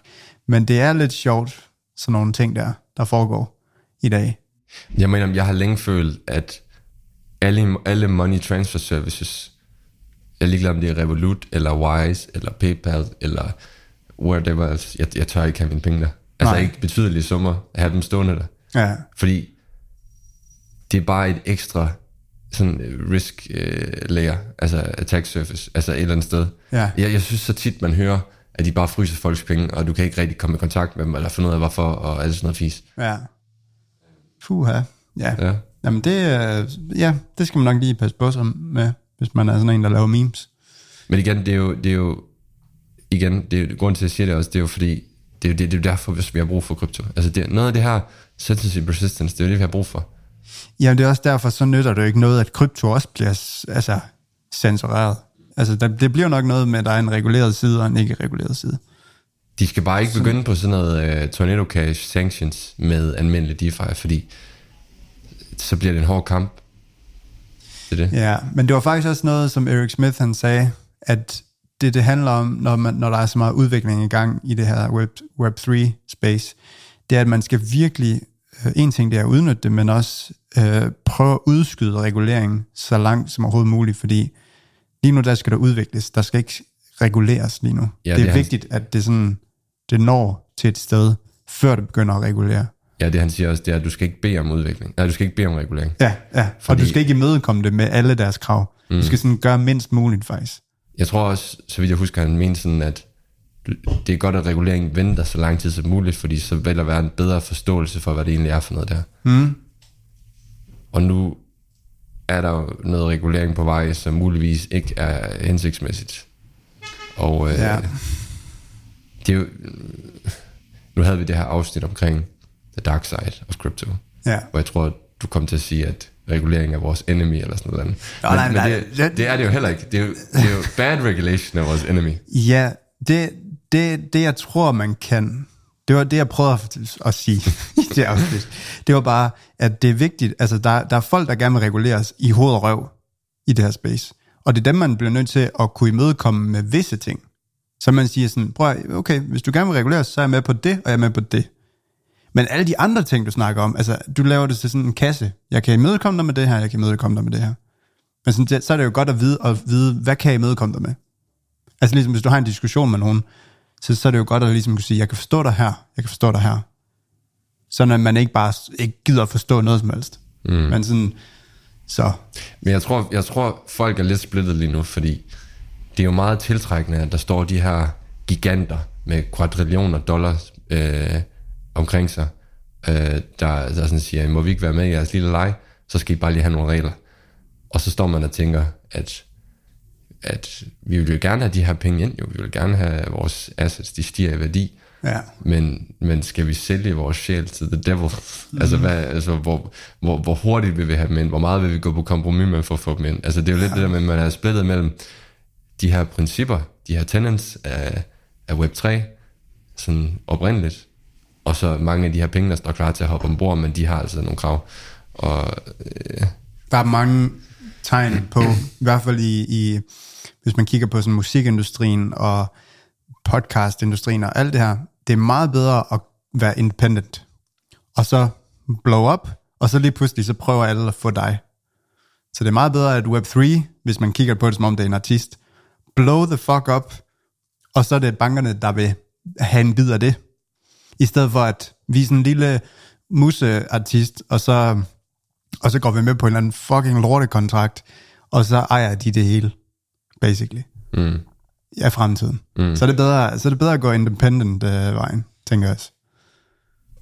men det er lidt sjovt, sådan nogle ting der, der foregår i dag. Jeg mener, jeg har længe følt, at alle, alle money transfer services, jeg er ligeglad om det er Revolut, eller Wise, eller PayPal, eller whatever else, jeg, jeg tør ikke have mine penge der. Altså Nej. ikke betydelige summer, at have dem stående der. Ja, Fordi det er bare et ekstra sådan øh, risk øh, layer, altså attack surface, altså et eller andet sted. Ja. Jeg, jeg synes så tit, man hører, at de bare fryser folks penge, og du kan ikke rigtig komme i kontakt med dem, eller finde ud af hvorfor, og alt sådan noget fis. ja. Puha, ja. Ja. Jamen det, ja, det skal man nok lige passe på sig med, hvis man er sådan en, der laver memes. Men igen, det er jo, det er jo igen, det er jo, grunden til, at jeg siger det også, det er jo fordi, det er jo, det, det er derfor, hvis vi har brug for krypto. Altså det, noget af det her sensitive persistence, det er jo det, vi har brug for. Ja, det er også derfor, så nytter det jo ikke noget, at krypto også bliver altså, censureret. Altså, der, det bliver nok noget med, at der er en reguleret side og en ikke reguleret side. De skal bare ikke begynde på sådan noget uh, tornado cash sanctions med almindelig DeFi, fordi så bliver det en hård kamp. Det er det. Ja, men det var faktisk også noget, som Eric Smith han sagde, at det, det handler om, når, man, når der er så meget udvikling i gang i det her Web, Web3-space, det er, at man skal virkelig, øh, en ting det er at udnytte det, men også øh, prøve at udskyde reguleringen så langt som overhovedet muligt, fordi lige nu der skal der udvikles, der skal ikke reguleres lige nu. Ja, det, det er vigtigt, at det, sådan, det når til et sted, før det begynder at regulere. Ja, det han siger også, det er, at du skal ikke bede om udvikling. Nej, du skal ikke bede om regulering. Ja, ja. Fordi... og du skal ikke imødekomme det med alle deres krav. Mm. Du skal sådan gøre mindst muligt faktisk. Jeg tror også, så vidt jeg husker, han mente sådan, at det er godt, at reguleringen venter så lang tid som muligt, fordi så vil der være en bedre forståelse for, hvad det egentlig er for noget der. Mm. Og nu er der noget regulering på vej, som muligvis ikke er hensigtsmæssigt. Og øh, Ja. Det er jo, nu havde vi det her afsnit omkring the dark side of crypto, Ja. hvor jeg tror, du kom til at sige, at regulering er vores enemy, eller sådan noget andet. Nå, men, nej, men nej, det, det- det, er det jo heller ikke. Det er jo, det er jo bad regulation af vores enemy. Ja, det, det, det jeg tror, man kan... Det var det, jeg prøvede at, at sige (laughs) i det afsnit. Det var bare, at det er vigtigt. Altså, der, der er folk, der gerne vil reguleres i hoved og røv i det her space. Og det er dem, man bliver nødt til at kunne imødekomme med visse ting. Så man siger sådan, prøv at- okay, hvis du gerne vil reguleres, så er jeg med på det, og jeg er med på det. Men alle de andre ting, du snakker om, altså, du laver det til sådan en kasse. Jeg kan imødekomme dig med det her, jeg kan imødekomme dig med det her. Men sådan, det, så er det jo godt at vide, at vide, hvad kan jeg imødekomme dig med? Altså ligesom hvis du har en diskussion med nogen, så, så er det jo godt at ligesom kunne sige, jeg kan forstå dig her, jeg kan forstå dig her. Sådan at man ikke bare ikke gider at forstå noget som helst. Mm. Men sådan, så, Men jeg tror, jeg tror, folk er lidt splittet lige nu, fordi det er jo meget tiltrækkende, at der står de her giganter med kvadrillioner dollars øh, omkring sig, øh, der, der sådan siger, må vi ikke være med i jeres lille leg, så skal I bare lige have nogle regler. Og så står man og tænker, at, at vi vil jo gerne have de her penge ind, jo. vi vil gerne have vores assets, de stiger i værdi, ja. men, men skal vi sælge vores sjæl til the devil? Mm. Altså, hvad, altså hvor, hvor, hvor hurtigt vil vi have dem ind? Hvor meget vil vi gå på kompromis med for at få dem ind? Altså, det er jo lidt ja. det der med, at man er splittet mellem de her principper, de her tenants af, af Web3, sådan oprindeligt, og så mange af de her penge, der står klar til at hoppe ombord, men de har altså nogle krav. Og øh, Der er mange tegn på, i hvert fald i, i hvis man kigger på sådan musikindustrien og podcastindustrien og alt det her, det er meget bedre at være independent. Og så blow up, og så lige pludselig så prøver alle at få dig. Så det er meget bedre at Web3, hvis man kigger på det som om det er en artist, blow the fuck up, og så er det bankerne, der vil have en bid af det. I stedet for at vi er sådan en lille museartist, og så, og så går vi med på en eller anden fucking lortekontrakt, og så ejer de det hele, basically, mm, af fremtiden. Mm. Så, er det bedre, så er det bedre at gå independent øh, vejen, tænker jeg også.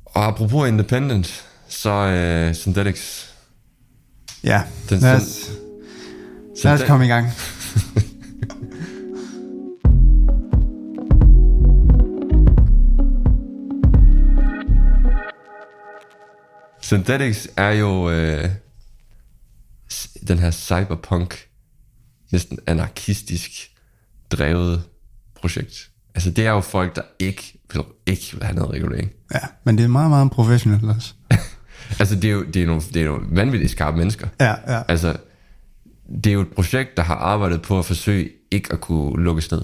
og apropos independent, så uh, Synthetics. Ja, Den- lad os, lad os komme i gang. (laughs) Synthetics er jo øh, den her cyberpunk, næsten anarkistisk drevet projekt. Altså det er jo folk, der ikke vil, ikke vil have noget regulering. Ja, men det er meget, meget professionelt også. (laughs) Altså, det er jo, det er nogle, det er jo vanvittigt skarpe mennesker. Ja, ja. Altså, det er jo et projekt, der har arbejdet på at forsøge ikke at kunne lukkes ned.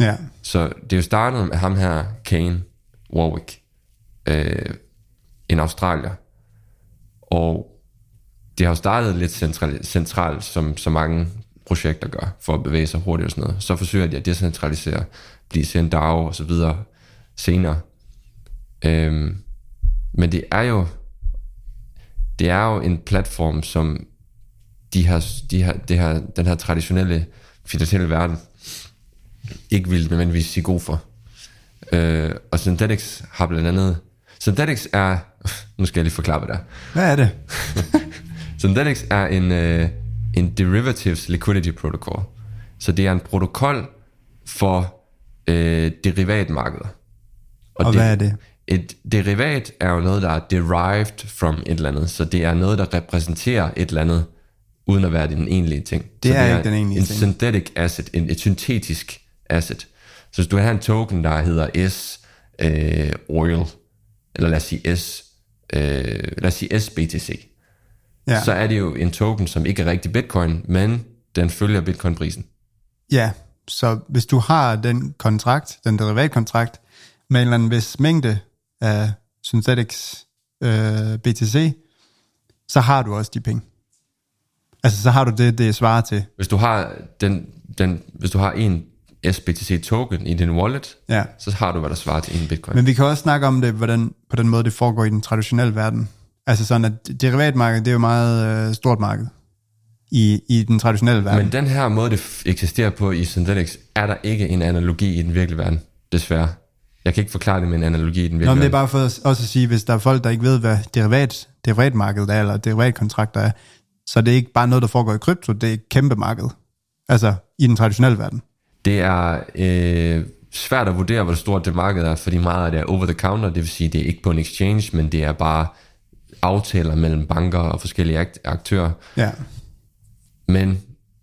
ja. Så det er jo startet med ham her, Kane Warwick, øh, en australier. Og det har jo startet lidt centralt, centralt som så mange projekter gør, for at bevæge sig hurtigt og sådan noget. Så forsøger de at decentralisere, blive til en DAO og så videre senere. Øhm, men det er jo det er jo en platform, som de har, de har, det her, den her traditionelle finansielle verden ikke vil nødvendigvis sige god for. Øh, og Synthetics har blandt andet... Synthetics er... (laughs) Nu skal jeg lige forklare, hvad det er. Hvad er det? (laughs) Synthetics er en, øh, en derivatives liquidity protocol. Så det er en protokol for øh, derivatmarkeder. Og hvad er det? Et derivat er jo noget, der er derived from et eller andet. Så det er noget, der repræsenterer et eller andet, uden at være den egentlige ting. Det så er ikke den egentlige en ting. synthetic asset, en, et syntetisk asset. Så hvis du har en token, der hedder S øh, oil, eller lad os sige S, øh, lad os sige SBTC, Ja. så er det jo en token, som ikke er rigtig bitcoin, men den følger bitcoin-prisen. Ja, så hvis du har den kontrakt, den derivatkontrakt, med en eller anden vis mængde af Synthetics øh, BTC, så har du også de penge. Altså, så har du det, det svarer til. Hvis du har, den, den, hvis du har en SBTC token i din wallet, Ja. så har du, hvad der svarer til en bitcoin. Men vi kan også snakke om det hvordan, på den måde, det foregår i den traditionelle verden. Altså sådan, at derivatmarkedet, det er jo meget øh, stort marked i, i den traditionelle verden. Men den her måde, det eksisterer på i Synthetics, er der ikke en analogi i den virkelige verden, desværre. Jeg kan ikke forklare det med en analogi i den virkelige Nå, men det er bare for også at sige, hvis der er folk, der ikke ved, hvad derivat, derivatmarkedet er, eller derivatkontrakter er, så det er ikke bare noget, der foregår i krypto, det er et kæmpe marked. Altså i den traditionelle verden. Det er øh, svært at vurdere, hvor stort det marked er, fordi meget af det er over the counter, det vil sige, det er ikke på en exchange, men det er bare aftaler mellem banker og forskellige akt- aktører. Ja, Men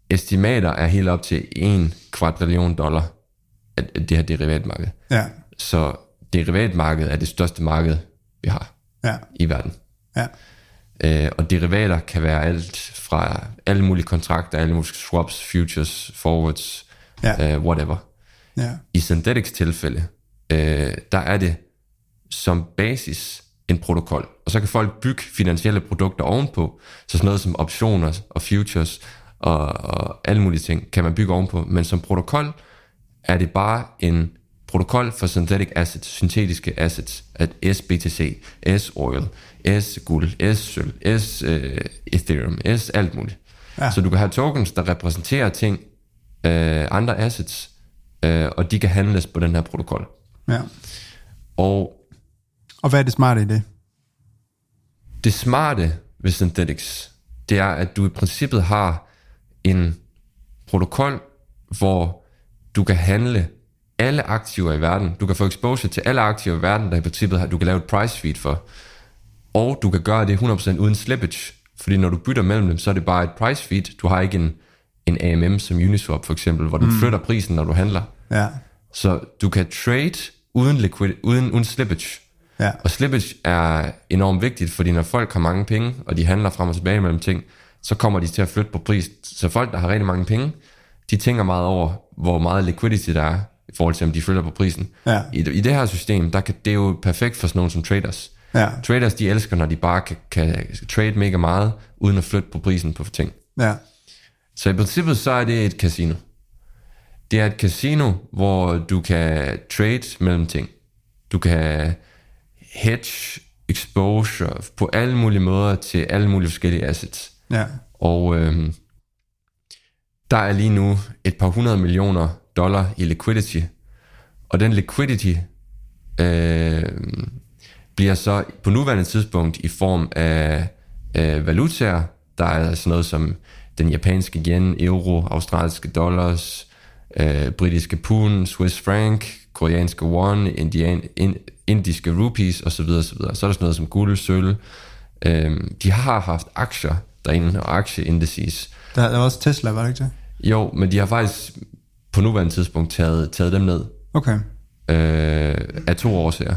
estimater er helt op til 1 kvadrillion dollar af af det her derivatmarked. ja, Så derivatmarkedet er det største marked, vi har ja, i verden. ja, Øh, og derivater kan være alt fra alle mulige kontrakter, alle mulige swaps, futures, forwards, Ja. øh, whatever. ja, I Synthetics tilfælde, øh, der er det som basis en protokol. Og så kan folk bygge finansielle produkter ovenpå, så sådan noget som optioner og futures og, og alle mulige ting kan man bygge ovenpå. Men som protokol er det bare en protokol for synthetic assets, syntetiske assets, at SBTC, S-oil, S-guld, S-sølv, S-ethereum, S alt muligt. Ja. Så du kan have tokens, der repræsenterer ting, øh, andre assets, øh, og de kan handles på den her protokol. ja. Og Og hvad er det smarte i det? det smarte ved Synthetics, det er, at du i princippet har en protokol, hvor du kan handle alle aktiver i verden. Du kan få exposure til alle aktiver i verden, der i princippet har, du kan lave et price feed for. Og du kan gøre det 100% uden slippage. Fordi når du bytter mellem dem, så er det bare et price feed. Du har ikke en, en AMM som Uniswap for eksempel, hvor den mm. flytter prisen, når du handler. Ja, Så du kan trade uden, liquid, uden, uden slippage. ja, Og slippage er enormt vigtigt, fordi når folk har mange penge, og de handler frem og tilbage mellem ting, så kommer de til at flytte på pris. Så folk, der har rigtig mange penge, de tænker meget over, hvor meget liquidity der er, i forhold til, om de flytter på prisen. Ja. I, I det her system, der kan, det er jo perfekt for sådan nogen som traders. ja, Traders, de elsker, når de bare kan, kan trade mega meget, uden at flytte på prisen på ting. ja, Så i princippet, så er det et casino. Det er et casino, hvor du kan trade mellem ting. Du kan hedge exposure på alle mulige måder til alle mulige forskellige assets. ja, Og øhm, der er lige nu et par hundrede millioner dollar i liquidity. Og den liquidity øh, bliver så på nuværende tidspunkt i form af øh, valutaer. Der er sådan noget som den japanske yen, euro, australske dollars, øh, britiske pund, Swiss franc, koreanske won, indian, in, indiske rupees osv. osv. Så er der sådan noget som guld, sølv. Øh, de har haft aktier derinde, og aktieindices. Der, der var også Tesla, var det ikke det? Jo, men de har faktisk på nuværende tidspunkt taget, taget dem ned Okay. øh, af to årsager.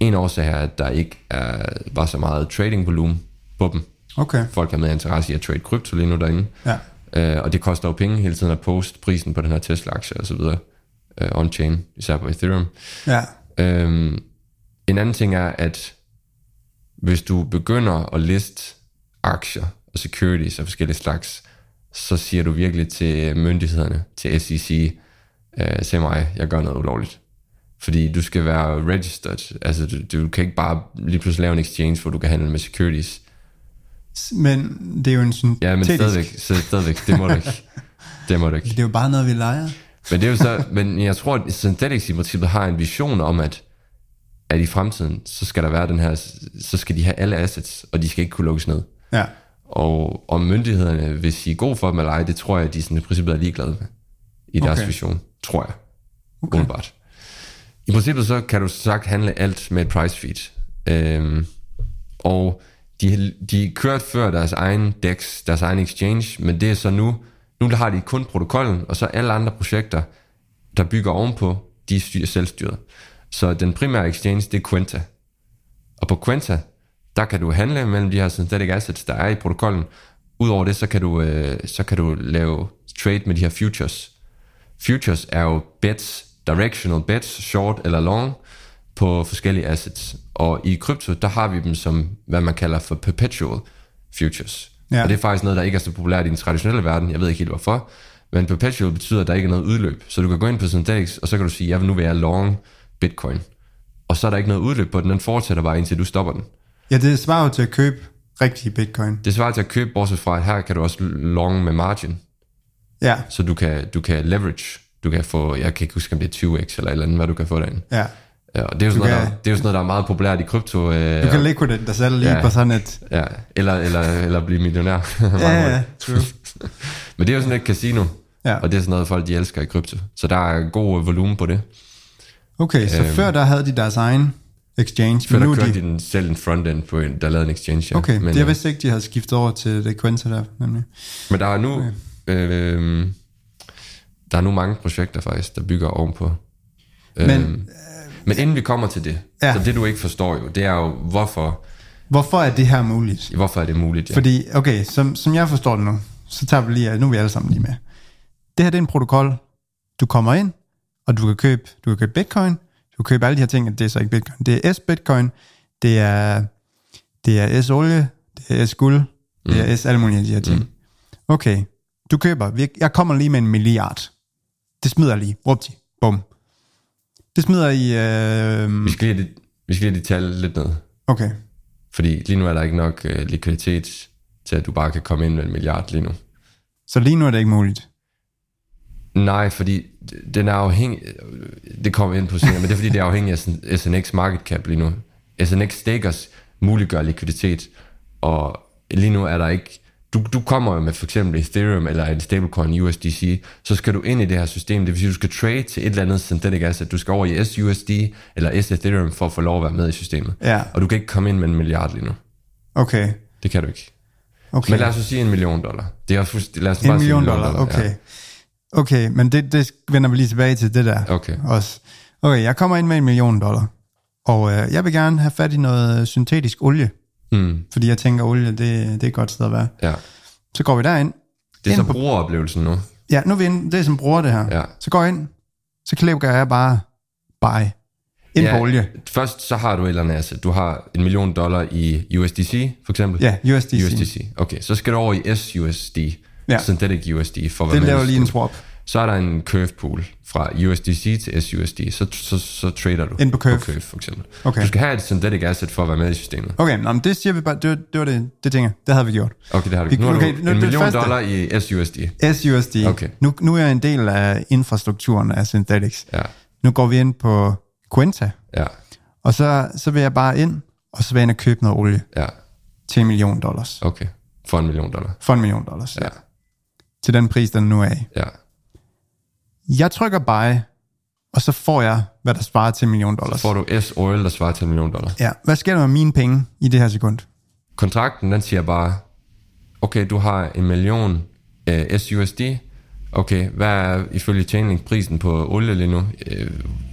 En årsag er, at der ikke er, var så meget trading volumen på dem. Okay. Folk har med interesse i at trade krypto lige nu derinde. Ja. Øh, og det koster jo penge hele tiden at poste prisen på den her Tesla-aktie og så videre. Øh, on-chain, især på Ethereum. Ja. Øhm, en anden ting er, at hvis du begynder at liste aktier og securities af forskellige slags, så siger du virkelig til myndighederne, til SEC, øh, se mig, jeg gør noget ulovligt. Fordi du skal være registered. Altså, du, du kan ikke bare lige pludselig lave en exchange, hvor du kan handle med securities. Men det er jo en syntetisk... Ja, men stadigvæk, så stadigvæk, det må du ikke. Det må du ikke. (laughs) Det er jo bare noget, vi leger. Men det er jo så, (laughs) men jeg tror, at Synthetics i princippet har en vision om, at, at i fremtiden, så skal der være den her, så skal de have alle assets, og de skal ikke kunne lukkes ned. Ja. Og om myndighederne vil sige god for dem eller ej, det tror jeg, de sådan i princippet er ligeglade med i deres Okay. vision, tror jeg. Okay. Umiddelbart. I princippet så kan du sagt handle alt med et price feed. Øhm, og de, de kørte før deres egen DEX, deres egen exchange, men det er så nu, nu har de kun protokollen, og så alle andre projekter, der bygger ovenpå, de er styr, selvstyret. Så den primære exchange, det er Quenta. Og på Quenta, der kan du handle mellem de her synthetic assets, der er i protokollen. Udover det, så kan du, øh, så kan du lave trade med de her futures. Futures er jo bets, directional bets, short eller long, på forskellige assets. Og i krypto, der har vi dem som, hvad man kalder for perpetual futures. Ja. Og det er faktisk noget, der ikke er så populært i den traditionelle verden. Jeg ved ikke helt hvorfor. Men perpetual betyder, at der ikke er noget udløb. Så du kan gå ind på Synthetics, og så kan du sige, jeg vil nu være long bitcoin. Og så er der ikke noget udløb på den. Den fortsætter bare, indtil du stopper den. Ja, det svarer jo til at købe rigtige bitcoin. Det svarer til at købe, bortset fra, at her kan du også long med margin. Ja, Så du kan, du kan leverage. Du kan få, jeg kan ikke huske, om det er 20x eller et eller andet, hvad du kan få derinde. ja. Ja, og det er jo sådan, kan- noget, der, det er jo sådan noget, der er meget populært i krypto. Øh, Du kan liquidate dig selv lige Ja. på sådan et... Ja, eller, eller, eller blive millionær. (laughs) Ja, ja, true. (laughs) Men det er jo sådan et casino, Ja. og det er sådan noget, folk de elsker i krypto. Så der er god volumen på det. Okay, så Øhm. før der havde de deres egen exchange, Før nu der er kørte de... de den selv en frontend på en, der lavede en exchange. Ja. Okay, men, det jeg øh, vidste ikke, de havde skiftet over til det Quenta der, nemlig. men der er nu øh, der er nu mange projekter faktisk, der bygger ovenpå. Men, Øhm, men inden vi kommer til det, Ja. ja. så det du ikke forstår jo, det er jo, hvorfor, Hvorfor er det her muligt? hvorfor er det muligt? Ja. Fordi, okay, som, som jeg forstår det nu, så tager vi lige, nu er vi alle sammen lige med. Det her det er en protokol. Du kommer ind, og du kan købe, du kan købe bitcoin, du kan købe alle de her ting, det er så ikke bitcoin. Det er S-bitcoin, det er, det er S-olie, det er S-guld, det er S alle mulige af de her ting. Okay, du køber, jeg kommer lige med en milliard. Det smider jeg lige, rupti, bum. Det smider i, øh, Vi skal lige have de, vi skal lige have de tal lidt ned. okay, Fordi lige nu er der ikke nok øh, likviditet til, at du bare kan komme ind med en milliard lige nu. så lige nu er det ikke muligt. Nej, fordi den er afhængig... Det kommer ind på senere, men det er fordi, det er afhængig af SNX market cap lige nu. SNX stakers muliggør likviditet, og lige nu er der ikke... Du, du kommer jo med for eksempel Ethereum eller en stablecoin USDC, så skal du ind i det her system. Det vil sige, du skal trade til et eller andet synthetic asset. Du skal over i SUSD eller S Ethereum for at få lov at være med i systemet. Ja. Og du kan ikke komme ind med en milliard lige nu. Okay, Det kan du ikke. okay. Men lad os sige en million dollar. Det er også fuldstændig... Lad os En bare sige million dollar, okay. Ja. Okay, men det, det vender vi lige tilbage til det der Okay. også. Okay, jeg kommer ind med en million dollar, og øh, jeg vil gerne have fat i noget syntetisk olie, Mm, fordi jeg tænker, olie, det, det er et godt sted at være. ja. Så går vi derind. Det er så på- brugeroplevelsen nu. Ja, nu er vi inde, det er som bruger det her. Ja. Så går jeg ind, så klikker jeg bare buy. Ind ja, på olie. Først så har du et eller andet asset. Du har en million dollar i USDC, for eksempel. Ja, USDC. USDC. Okay, så skal du over i SUSD. Ja. Synthetic USD for Det laver lige en swap. Så er der en curve pool fra USDC til SUSD. Så, så, så trader du Ind på Curve. på curve for eksempel. Okay. Du skal have et synthetic asset for at være med i systemet. Okay, nå, men det siger vi bare, det, det var det, det tænker. Det havde vi gjort. Okay, det har. Vi- Nu har okay, nu en det million første. dollar i SUSD. SUSD. Okay. Nu, nu er jeg en del af infrastrukturen af Synthetics. Ja, Nu går vi ind på Quenta, ja, og så, så vil jeg bare ind, og så vil jeg ind og købe noget olie ja. til en million dollars. Okay, for en million dollar. For en million dollars. Ja, Til den pris, den nu er i. ja. Jeg trykker buy, og så får jeg, hvad der svarer til en million Så dollars. får du S-oil, der svarer til en million dollar. Ja, hvad sker der med mine penge i det her sekund? kontrakten, den siger bare, okay, du har en million uh, SUSD, okay, hvad er ifølge Chainlink prisen på olie lige nu? Uh,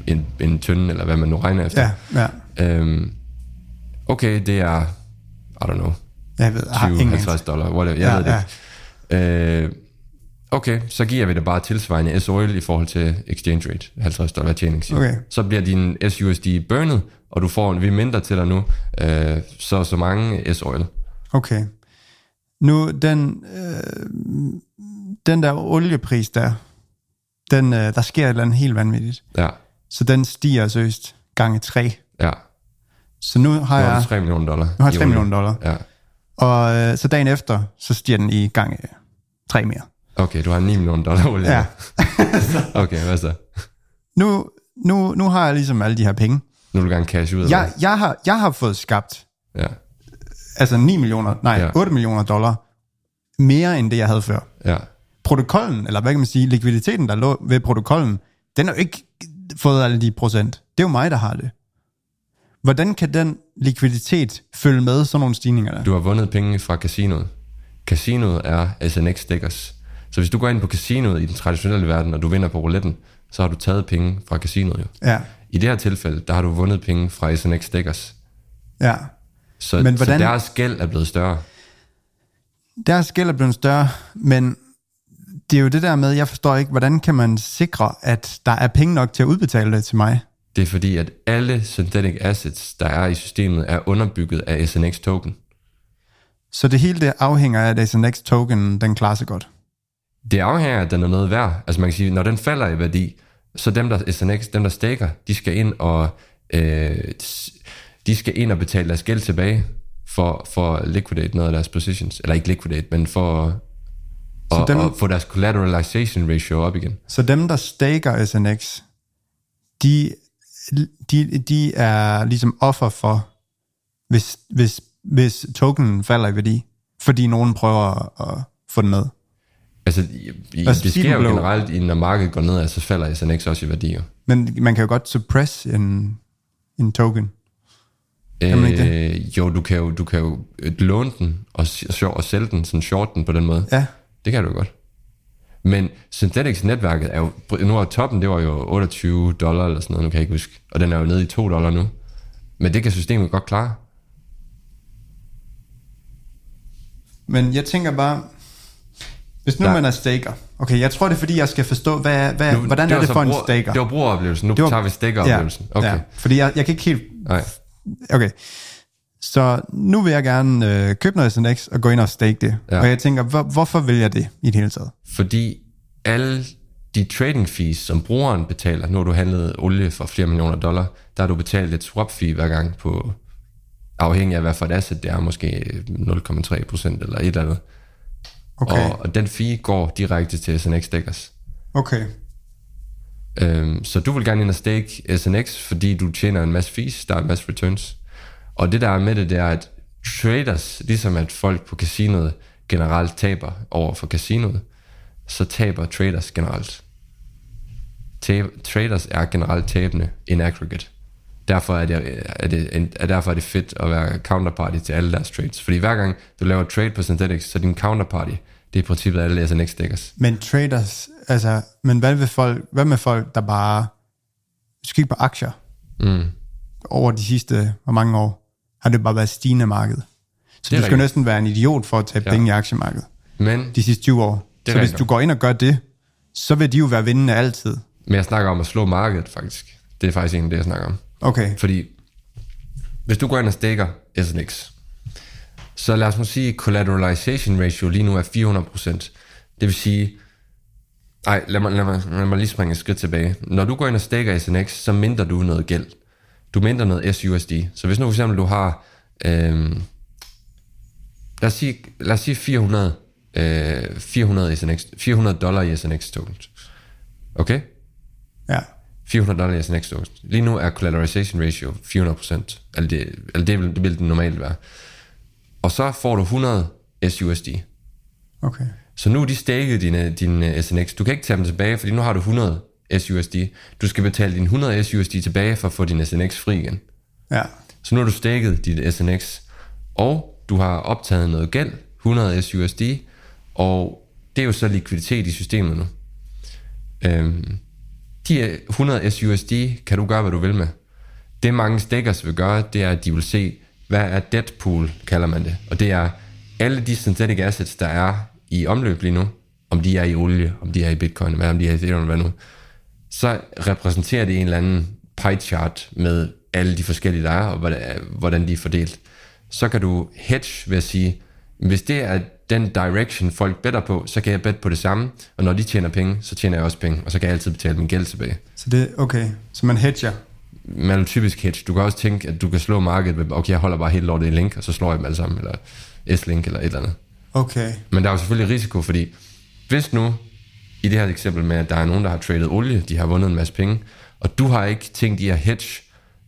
en, en tønde, eller hvad man nu regner efter. Ja, ja. Øhm, okay, det er, I don't know, Jeg ved, jeg har ingen 20-50 anelse. dollar, whatever, jeg Ja, ved det ikke. Øh, okay, så giver vi det bare tilsvarende S-oil i forhold til exchange rate, 50 dollar tjening. siger. Okay. Så bliver din SUSD burnet, og du får en vi mindre til dig nu, øh, så så mange S-oil. Okay. Nu, den, øh, den der oliepris der, den, øh, der sker et eller andet helt vanvittigt. Ja, Så den stiger søst gange tre. ja. Så nu har Nu jeg, du 3 millioner dollar. nu har jeg i 3 olie. millioner dollar. Ja. Og øh, så dagen efter, så stiger den i gange tre mere. Okay, du har 9 millioner dollar olie. Ja. (laughs) okay, hvad så? Nu, nu, nu har jeg ligesom alle de her penge. Nu vil du gerne cash ud af Jeg, jeg, har, jeg har fået skabt Ja, altså 9 millioner, nej, ja. 8 millioner dollar mere end det, jeg havde før. ja. Protokollen, eller hvad kan man sige, likviditeten, der lå ved protokollen, den har jo ikke fået alle de procent. Det er jo mig, der har det. Hvordan kan den likviditet følge med sådan nogle stigninger der? Du har vundet penge fra casinoet. Casinoet er SNX stickers. Så hvis du går ind på casinoet i den traditionelle verden, og du vinder på rouletten, så har du taget penge fra casinoet jo. Ja, I det her tilfælde, der har du vundet penge fra SNX stickers. ja. Så, Men hvordan- så deres gæld er blevet større. Deres gæld er blevet større, men det er jo det der med, jeg forstår ikke, hvordan kan man sikre, at der er penge nok til at udbetale det til mig? Det er fordi, at alle synthetic assets, der er i systemet, er underbygget af SNX token. Så det hele det afhænger af, at SNX token, den klarer sig godt. Det afhænger af, at den er noget værd. Altså man kan sige, når den falder i værdi, så dem, der SNX, dem der staker, de skal ind og øh, de skal ind og betale deres gæld tilbage for, for at liquidate noget af deres positions. Eller ikke liquidate, men for at, dem- dem... at få deres collateralization ratio op igen. Så dem, der staker SNX, de, de, de er ligesom offer for, hvis, hvis, hvis tokenen falder i værdi, fordi nogen prøver at, at få den ned. Altså, i, Altså, det sker jo generelt, når markedet går ned, så falder SNX også i værdi. jo. Men man kan jo godt suppress en, en token. Kan man ikke Øh, jo, du kan jo, du kan jo øh, låne den og, og sælge den, sådan short den på den måde. Ja, Det kan du godt. Men Synthetics-netværket er jo, nu er toppen, det var jo 28 dollar eller sådan noget, nu kan jeg ikke huske. Og den er jo nede i 2 dollar nu. Men det kan systemet godt klare. men jeg tænker bare, hvis nu Der- man er staker, okay, jeg tror det er fordi, jeg skal forstå, hvad, hvad, Nu, hvordan det er det for en bruger- staker? Det var brugeroplevelsen. Nu Det var- tager vi stikkeroplevelsen. Ja, okay. ja, fordi jeg, jeg kan ikke helt... Nej. Okay, så nu vil jeg gerne øh, købe noget SNX og gå ind og stake det. Ja. Og jeg tænker, hvor, hvorfor vil jeg det i det hele taget? Fordi alle de trading fees, som brugeren betaler, har du handlet olie for flere millioner dollar, der har du betalt et swap fee hver gang på, afhængig af hvad for et asset det er, måske 0,3 procent eller et eller andet. Okay, Og, og den fee går direkte til SNX Stickers. okay. Øhm, så du vil gerne ind og stake SNX, fordi du tjener en masse fees, der er en masse returns. Og det der er med det, det er, at traders, ligesom at folk på casinoet generelt taber over for casinoet, så taber traders generelt. Tab- traders er generelt tabende in aggregate. Derfor er det, er det, en- er derfor er det fedt at være counterparty til alle deres trades. Fordi hver gang du laver et trade på Synthetics, så er din counterparty, det er i princippet alle SNX stickers. Men traders, altså, men hvad, vil folk, hvad med folk, der bare... Kigger på aktier, Mm. over de sidste, hvor mange år, har det bare været stigende marked. Så Det du skal rigtigt. næsten være en idiot for at tabe Ja. penge i aktiemarkedet Men de sidste 20 år. Det så hvis du går ind og gør det, så vil de jo være vindende altid. Men jeg snakker om at slå markedet, faktisk. Det er faktisk egentlig det, jeg snakker om. Okay, Fordi, hvis du går ind og stikker SNX, så lad os nu sige, collateralization ratio lige nu er 400%. Det vil sige, ej, lad mig, lad, mig, lad mig lige springe et skridt tilbage. Når du går ind og stikker SNX, så mindre du noget gæld. Du mindre noget SUSD. Så hvis nu for eksempel du har, øhm, lad, os sige, lad os sige 400, øh, 400, SNX, 400 dollar i SNX tokens. Okay? Ja. 400 dollar i SNX tokens. Lige nu er collateralization ratio 400%. Eller det, eller det, vil, det vil den normalt være. Og så får du 100 SUSD. Okay. Så nu er de stakket dine, dine SNX. Du kan ikke tage dem tilbage, fordi nu har du 100 SUSD. Du skal betale dine 100 SUSD tilbage for at få din SNX fri igen. Ja. Så nu har du stakket dit SNX, og du har optaget noget gæld, 100 SUSD, og det er jo så likviditet i systemet nu. Øhm, de 100 SUSD kan du gøre, hvad du vil med. Det mange stakers vil gøre, det er, at de vil se, hvad er debt pool, kalder man det. Og det er alle de synthetic assets, der er i omløb lige nu, om de er i olie, om de er i bitcoin, hvad om de er i ethereum, hvad nu, så repræsenterer det en eller anden pie chart med alle de forskellige, der er, og hvordan- hvordan de er fordelt. Så kan du hedge ved at sige, hvis det er den direction, folk better på, så kan jeg bet på det samme, og når de tjener penge, så tjener jeg også penge, og så kan jeg altid betale min gæld tilbage. Så det okay. Så man hedger. Man vil typisk hedge. Du kan også tænke, at du kan slå markedet ved, okay, jeg holder bare helt lortet i link, og så slår jeg dem alle sammen, eller S-link, eller et eller andet. Okay. Men der er jo selvfølgelig risiko, fordi hvis nu, i det her eksempel med, at der er nogen, der har tradet olie, de har vundet en masse penge, og du har ikke tænkt i at hedge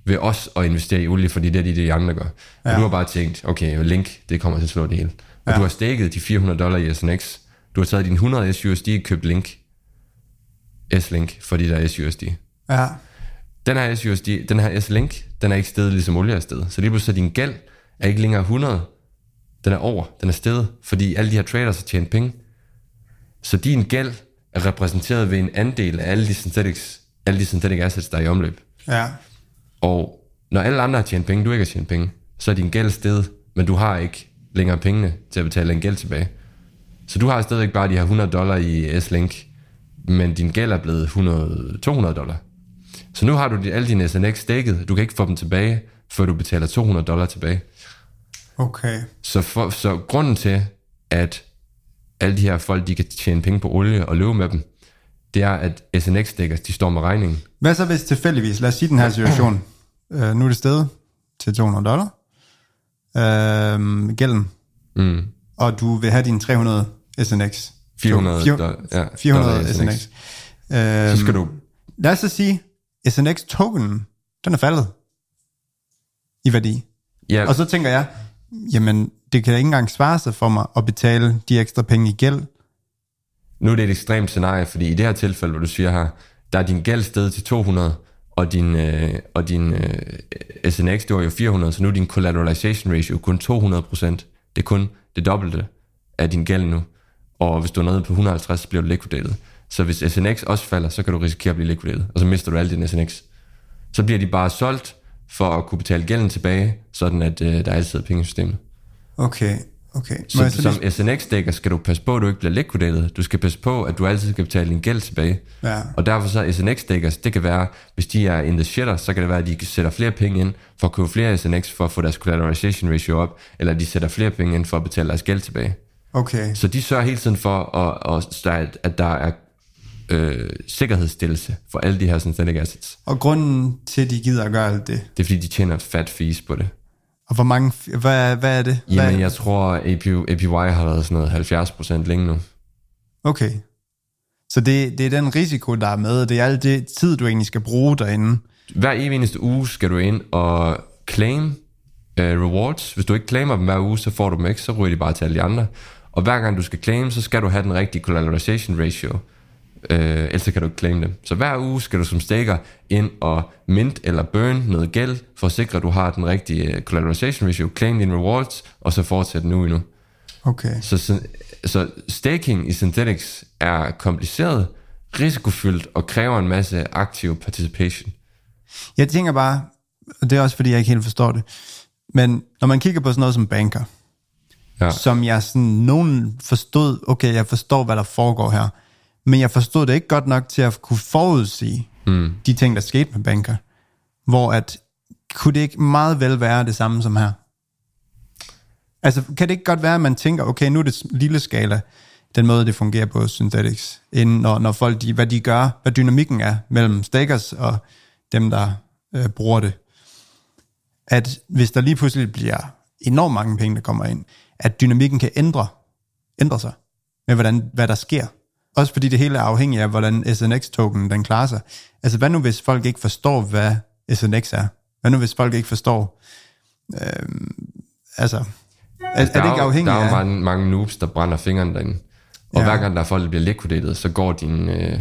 ved os at investere i olie, fordi det er det, de andre gør. Ja. Og du har bare tænkt, okay, link, det kommer til at slå det hele. Og ja. Du har stakket de 400 dollar i SNX. Du har taget din 100 SUSD og købt link. S-link, fordi der er SUSD. Ja. Den her SUSD, den her S-Link, den er ikke steget ligesom olie er steget. Så lige pludselig din gæld er ikke længere 100, den er over, den er steget, fordi alle de her traders har tjent penge. Så din gæld er repræsenteret ved en andel af alle de synthetics, alle de synthetic assets, der er i omløb. Ja. Og når alle andre har tjent penge, du ikke har tjent penge, så er din gæld steget, men du har ikke længere pengene til at betale den gæld tilbage. Så du har stadigvæk bare de her 100 dollar i S-Link, men din gæld er blevet 100, 200 dollar. Så nu har du alle dine SNX stakket, du kan ikke få dem tilbage, før du betaler 200 dollar tilbage. Okay. Så, for, så grunden til, at alle de her folk, de kan tjene penge på olie og løbe med dem, det er, at SNX stickers, de står med regningen. Hvad så hvis tilfældigvis, lad os sige den her situation, (clears throat) øh, nu er det stedet til 200 dollar, øh, gælden, Mm. og du vil have dine 300 SNX. 400 Fire- dollar, ja, 400 dollar SNX. SNX. Øh, Så skal du Lad os så sige, SNX-tokenen, den er faldet i værdi. Ja, Og så tænker jeg, jamen, det kan da ikke engang svare sig for mig at betale de ekstra penge i gæld. nu er det et ekstremt scenarie, fordi i det her tilfælde, hvor du siger her, der er din gæld sted til 200, og din, øh, og din øh, SNX, det var jo 400, så nu er din collateralization ratio kun 200% Det er kun det dobbelte af din gæld nu. Og hvis du er nede på 150, så bliver du likvideret. Så hvis SNX også falder, så kan du risikere at blive likvideret, og så mister du alt din SNX. Så bliver de bare solgt for at kunne betale gælden tilbage, sådan at øh, der altid er penge i systemet. Okay, okay. Må Så, så som lige... SNX-dækker skal du passe på, at du ikke bliver liquidated. Du skal passe på, at du altid skal betale din gæld tilbage. Ja. Og derfor så SNX-dækkers, det kan være, hvis de er in the shitter, så kan det være, at de sætter flere penge ind for at købe flere SNX for at få deres collateralization ratio op, eller de sætter flere penge ind for at betale deres gæld tilbage. Okay, Så de sørger hele tiden for, at, at, at, at der er øh, sikkerhedsstillelse for alle de her synthetic assets. og grunden til, at de gider at gøre alt det, Det er fordi, de tjener fat fees på det. Og hvor mange... Hvad, hvad er det? Hvad, Jamen, jeg tror, APY, APY har været sådan noget 70% længe nu. Okay. Så det, det er den risiko, der er med, det er alt det tid, du egentlig skal bruge derinde. Hver eneste uge skal du ind og claim uh, rewards. Hvis du ikke claimer dem hver uge, så får du dem ikke, så ryger de bare til alle de andre. Og hver gang du skal claim, så skal du have den rigtige collateralization ratio. Uh, ellers kan du ikke claim dem. Så hver uge skal du som staker ind og mint eller burn noget gæld, for at sikre, at du har den rigtige øh, collateralization ratio, claim dine rewards, og så fortsætte nu endnu. Okay. Så, så, så staking i Synthetics er kompliceret, risikofyldt og kræver en masse aktiv participation. Jeg tænker bare, og det er også fordi, jeg ikke helt forstår det, men når man kigger på sådan noget som banker, Ja. som jeg sådan nogen forstod, okay, jeg forstår, hvad der foregår her, men jeg forstod det ikke godt nok til at kunne forudsige mm. de ting, der skete med banker, hvor at, kunne det ikke meget vel være det samme som her? Altså, kan det ikke godt være, at man tænker, okay, nu er det lille skala, den måde, det fungerer på Synthetics, inden når, når folk, de, hvad de gør, hvad dynamikken er mellem stakers og dem, der øh, bruger det. At hvis der lige pludselig bliver enormt mange penge, der kommer ind, at dynamikken kan ændre, ændre sig med, hvordan, hvad der sker. Også fordi det hele er afhængigt af, hvordan SNX-tokenen den klarer sig. Altså, hvad nu hvis folk ikke forstår, hvad SNX er? Hvad nu hvis folk ikke forstår, øh, altså, er, er det ikke afhængigt Der er jo af... mange, mange noobs, der brænder fingrene derinde. Og Ja. hver gang der er folk, der bliver liquidated, så går, din, øh,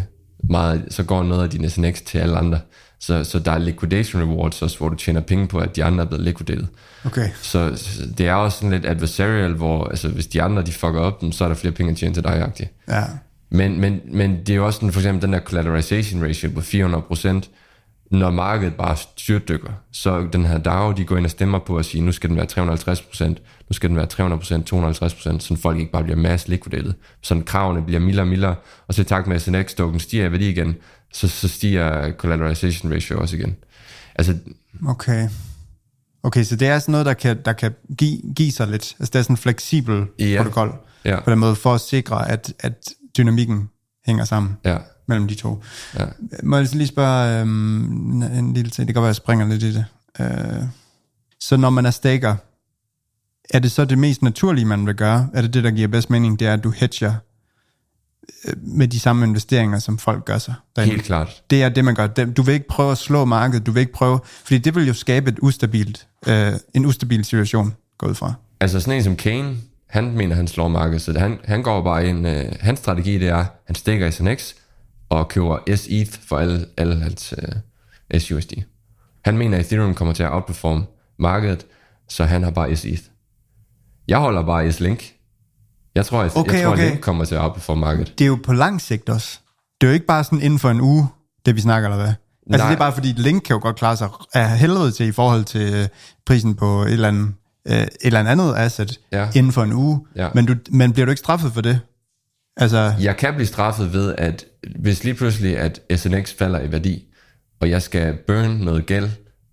meget, så går noget af din SNX til alle andre. Så, så der er liquidation rewards også, hvor du tjener penge på, at de andre er blevet liquidated. Okay, Så, så det er også sådan lidt adversarial, hvor altså, hvis de andre de fucker op, så er der flere penge at tjene til dig -agtigt. ja. Men, men, men det er jo også sådan, for eksempel den der collateralization ratio på 400%, når markedet bare styrtdykker, så den her DAO, de går ind og stemmer på at sige, nu skal den være 350%, nu skal den være 300%, 250%, så folk ikke bare bliver mass liquidated. Så kravene bliver mildere og mildere, og så i takt med, at SNX-token stiger i værdi igen, så, så stiger collateralization ratio også igen. Altså, Okay. Okay, så det er sådan noget, der kan, der kan give, give sig lidt. Altså det er sådan en fleksibel Ja. protokol. Ja. På den måde, for at sikre, at, at dynamikken hænger sammen ja, mellem de to. ja. Må jeg lige spørge øhm, en lille ting? Det kan være, jeg springer lidt i det. Øh, så når man er staker, er det så det mest naturlige, man vil gøre? Er det det, der giver bedst mening? Det er, at du hedger øh, med de samme investeringer, som folk gør sig derinde. Helt klart. Det er det, man gør. Du vil ikke prøve at slå markedet, du vil ikke prøve, fordi det vil jo skabe et ustabilt, øh, en ustabil situation, gå ud fra. Altså sådan en som Kane, han mener, han slår markedet, så han, han går bare ind, øh, hans strategi det er, han stikker SNX og køber S-ETH for alle, alle hans øh, SUSD. Han mener, at Ethereum kommer til at outperforme markedet, så han har bare S-ETH. Jeg holder bare S-Link. Jeg tror, at, Okay, jeg tror okay. at Link kommer til at outperforme markedet. Det er jo på lang sigt også. Det er jo ikke bare sådan inden for en uge, det vi snakker, eller hvad? Altså Nej. det er bare fordi, Link kan jo godt klare sig af helvede til i forhold til øh, prisen på et eller andet, øh, et eller andet asset Ja. inden for en uge. Ja. Men, du, men bliver du ikke straffet for det? Altså, Jeg kan blive straffet ved, at hvis lige pludselig, at SNX falder i værdi, og jeg skal burn noget gæld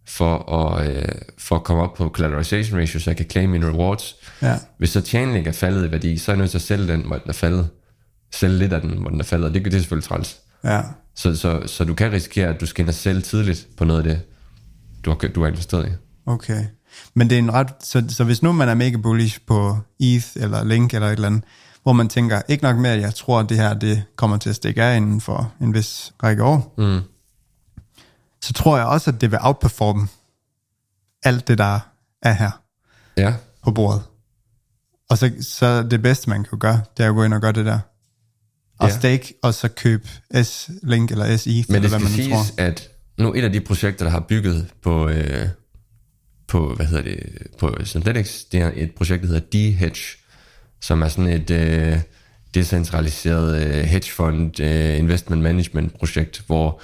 for at, øh, for at komme op på collateralization ratio, så jeg kan claim mine rewards. Ja. Hvis så Chainlink er faldet i værdi, så er jeg nødt til at sælge den, hvor den er faldet. Sælge lidt af den, hvor den er faldet, og det, det er selvfølgelig træls. ja. Så, så, så du kan risikere, at du skal ind og sælge tidligt på noget af det, du har, du har investeret i. Okay. Men det er en ret... Så, så hvis nu man er mega bullish på ETH eller Link eller et eller andet, hvor man tænker, ikke nok med, at jeg tror, at det her det kommer til at stikke af inden for en vis række år, Mm. så tror jeg også, at det vil outperforme alt det, der er her Ja, på bordet. Og så, så det bedste, man kan gøre, det er at gå ind og gøre det der. Og Ja. stake, og så købe S-Link eller S-ETH, Men eller det hvad skal man siges, tror. at nu et af de projekter, der har bygget på, øh, på hvad hedder det, på Synthetics, det er et projekt, der hedder D-Hedge, som er sådan et øh, decentraliseret øh, hedge fund øh, investment management projekt, hvor,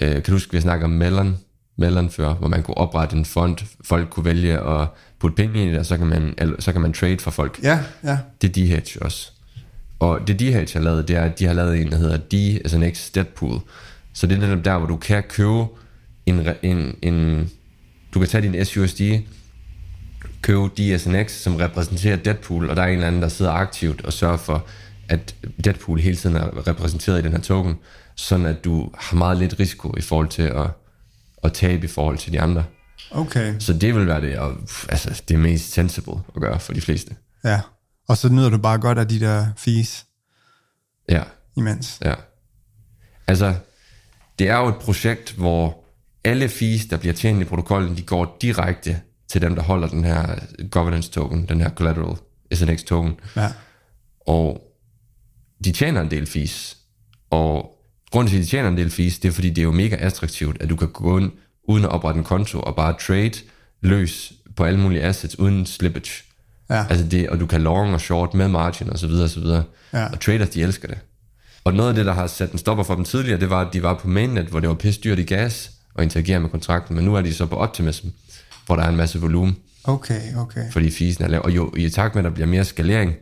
øh, kan du huske, vi snakker om Mellon, Mellon før, hvor man kunne oprette en fond, folk kunne vælge at putte penge i det, og så kan man, så kan man trade for folk. Ja, ja. Det er D-Hedge også. Og det D-Hedge har lavet, det er, at de har lavet en, der hedder D-SNX Deadpool. Så det er netop der, hvor du kan købe en, en, en du kan tage din SUSD, købe DSNX, som repræsenterer Deadpool, og der er en eller anden, der sidder aktivt og sørger for, at Deadpool hele tiden er repræsenteret i den her token, sådan at du har meget lidt risiko i forhold til at, at tabe i forhold til de andre. Okay. Så det vil være det, og, altså, det mest sensible at gøre for de fleste. Ja. Og så nyder du bare godt af de der fees Ja. imens. Ja. Altså, det er jo et projekt, hvor alle fees, der bliver tjent i protokollen, de går direkte til dem, der holder den her governance token, den her collateral SNX token. Ja. Og de tjener en del fees. Og grunden til, at de tjener en del fees, det er, fordi det er jo mega attraktivt, at du kan gå ind uden at oprette en konto og bare trade løs på alle mulige assets uden slippage. Ja. Altså det, og du kan long og short med margin og så videre og så videre. Ja. Og traders, de elsker det. Og noget af det, der har sat en stopper for dem tidligere, det var, at de var på mainnet, hvor det var pisse dyrt i gas og interagere med kontrakten. Men nu er de så på Optimism, hvor der er en masse volumen, Okay, okay. fordi feesen er lav. Og jo, i takt med, at der bliver mere skalering,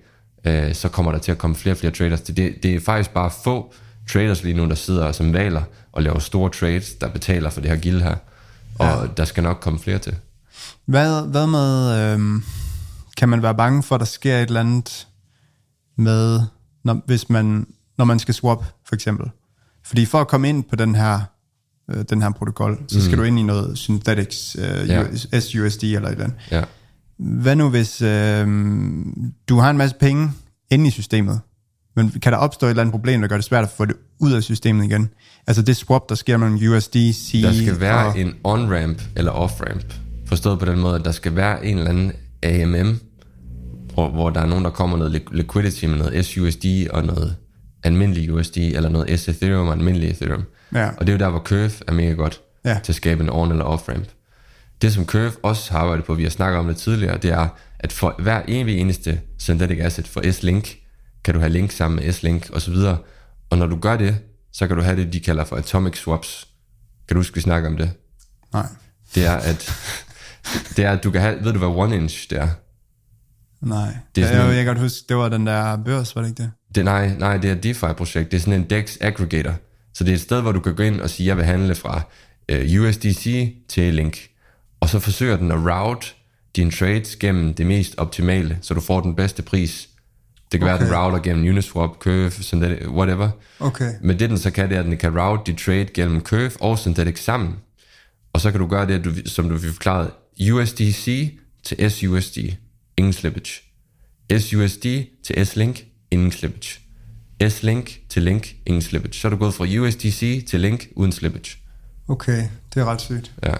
øh, så kommer der til at komme flere og flere traders. Det, det, det er faktisk bare få traders lige nu, der sidder som valer og laver store trades, der betaler for det her gilde her. Og ja. der skal nok komme flere til. Hvad, hvad med, øhm, kan man være bange for, at der sker et eller andet med, når, hvis man, når man skal swap, for eksempel? Fordi for at komme ind på den her, øh, den her protokol, så skal mm. du ind i noget synthetics, øh, Ja. SUSD eller et eller andet. Ja. Hvad nu hvis øh, du har en masse penge inde i systemet, men kan der opstå et eller andet problem, der gør det svært at få det ud af systemet igen? Altså det swap, der sker mellem USDC Der skal være og... en on-ramp eller off-ramp. Forstået på den måde, at der skal være en eller anden AMM, hvor, hvor der er nogen, der kommer noget li- liquidity med noget SUSD og noget almindelig USD, eller noget S-Ethereum og almindelig Ethereum. Ja. Og det er jo der, hvor Curve er mega godt Ja. til at skabe en on- eller off-ramp. Det, som Curve også har arbejdet på, vi har snakket om det tidligere, det er, at for hver evig eneste synthetic asset for S-Link, kan du have link sammen med S-Link osv. Og når du gør det, så kan du have det, de kalder for atomic swaps. Kan du huske, vi snakker om det? Nej. Det er, at, (laughs) det er, at du kan have, ved du hvad one inch det er? Nej. Det er sådan jeg, jeg kan godt huske, det var den der børs, var det ikke det? Det nej, nej, det er et DeFi-projekt. Det er sådan en DEX aggregator. Så det er et sted, hvor du kan gå ind og sige, jeg vil handle fra øh, USDC til Link. Og så forsøger den at route dine trades gennem det mest optimale, så du får den bedste pris. Det kan okay. være, at den router gennem Uniswap, Curve, Synthetic, whatever. Okay. Men det den så kan, det er, at den kan route dit trade gennem Curve og Synthetic sammen. Og så kan du gøre det, du, som du fik forklaret, USDC til SUSD, ingen slippage. SUSD til S-Link, ingen slippage. S-Link til Link, ingen slippage. Så er du gået fra USDC til Link uden slippage. Okay, det er ret sygt. Ja.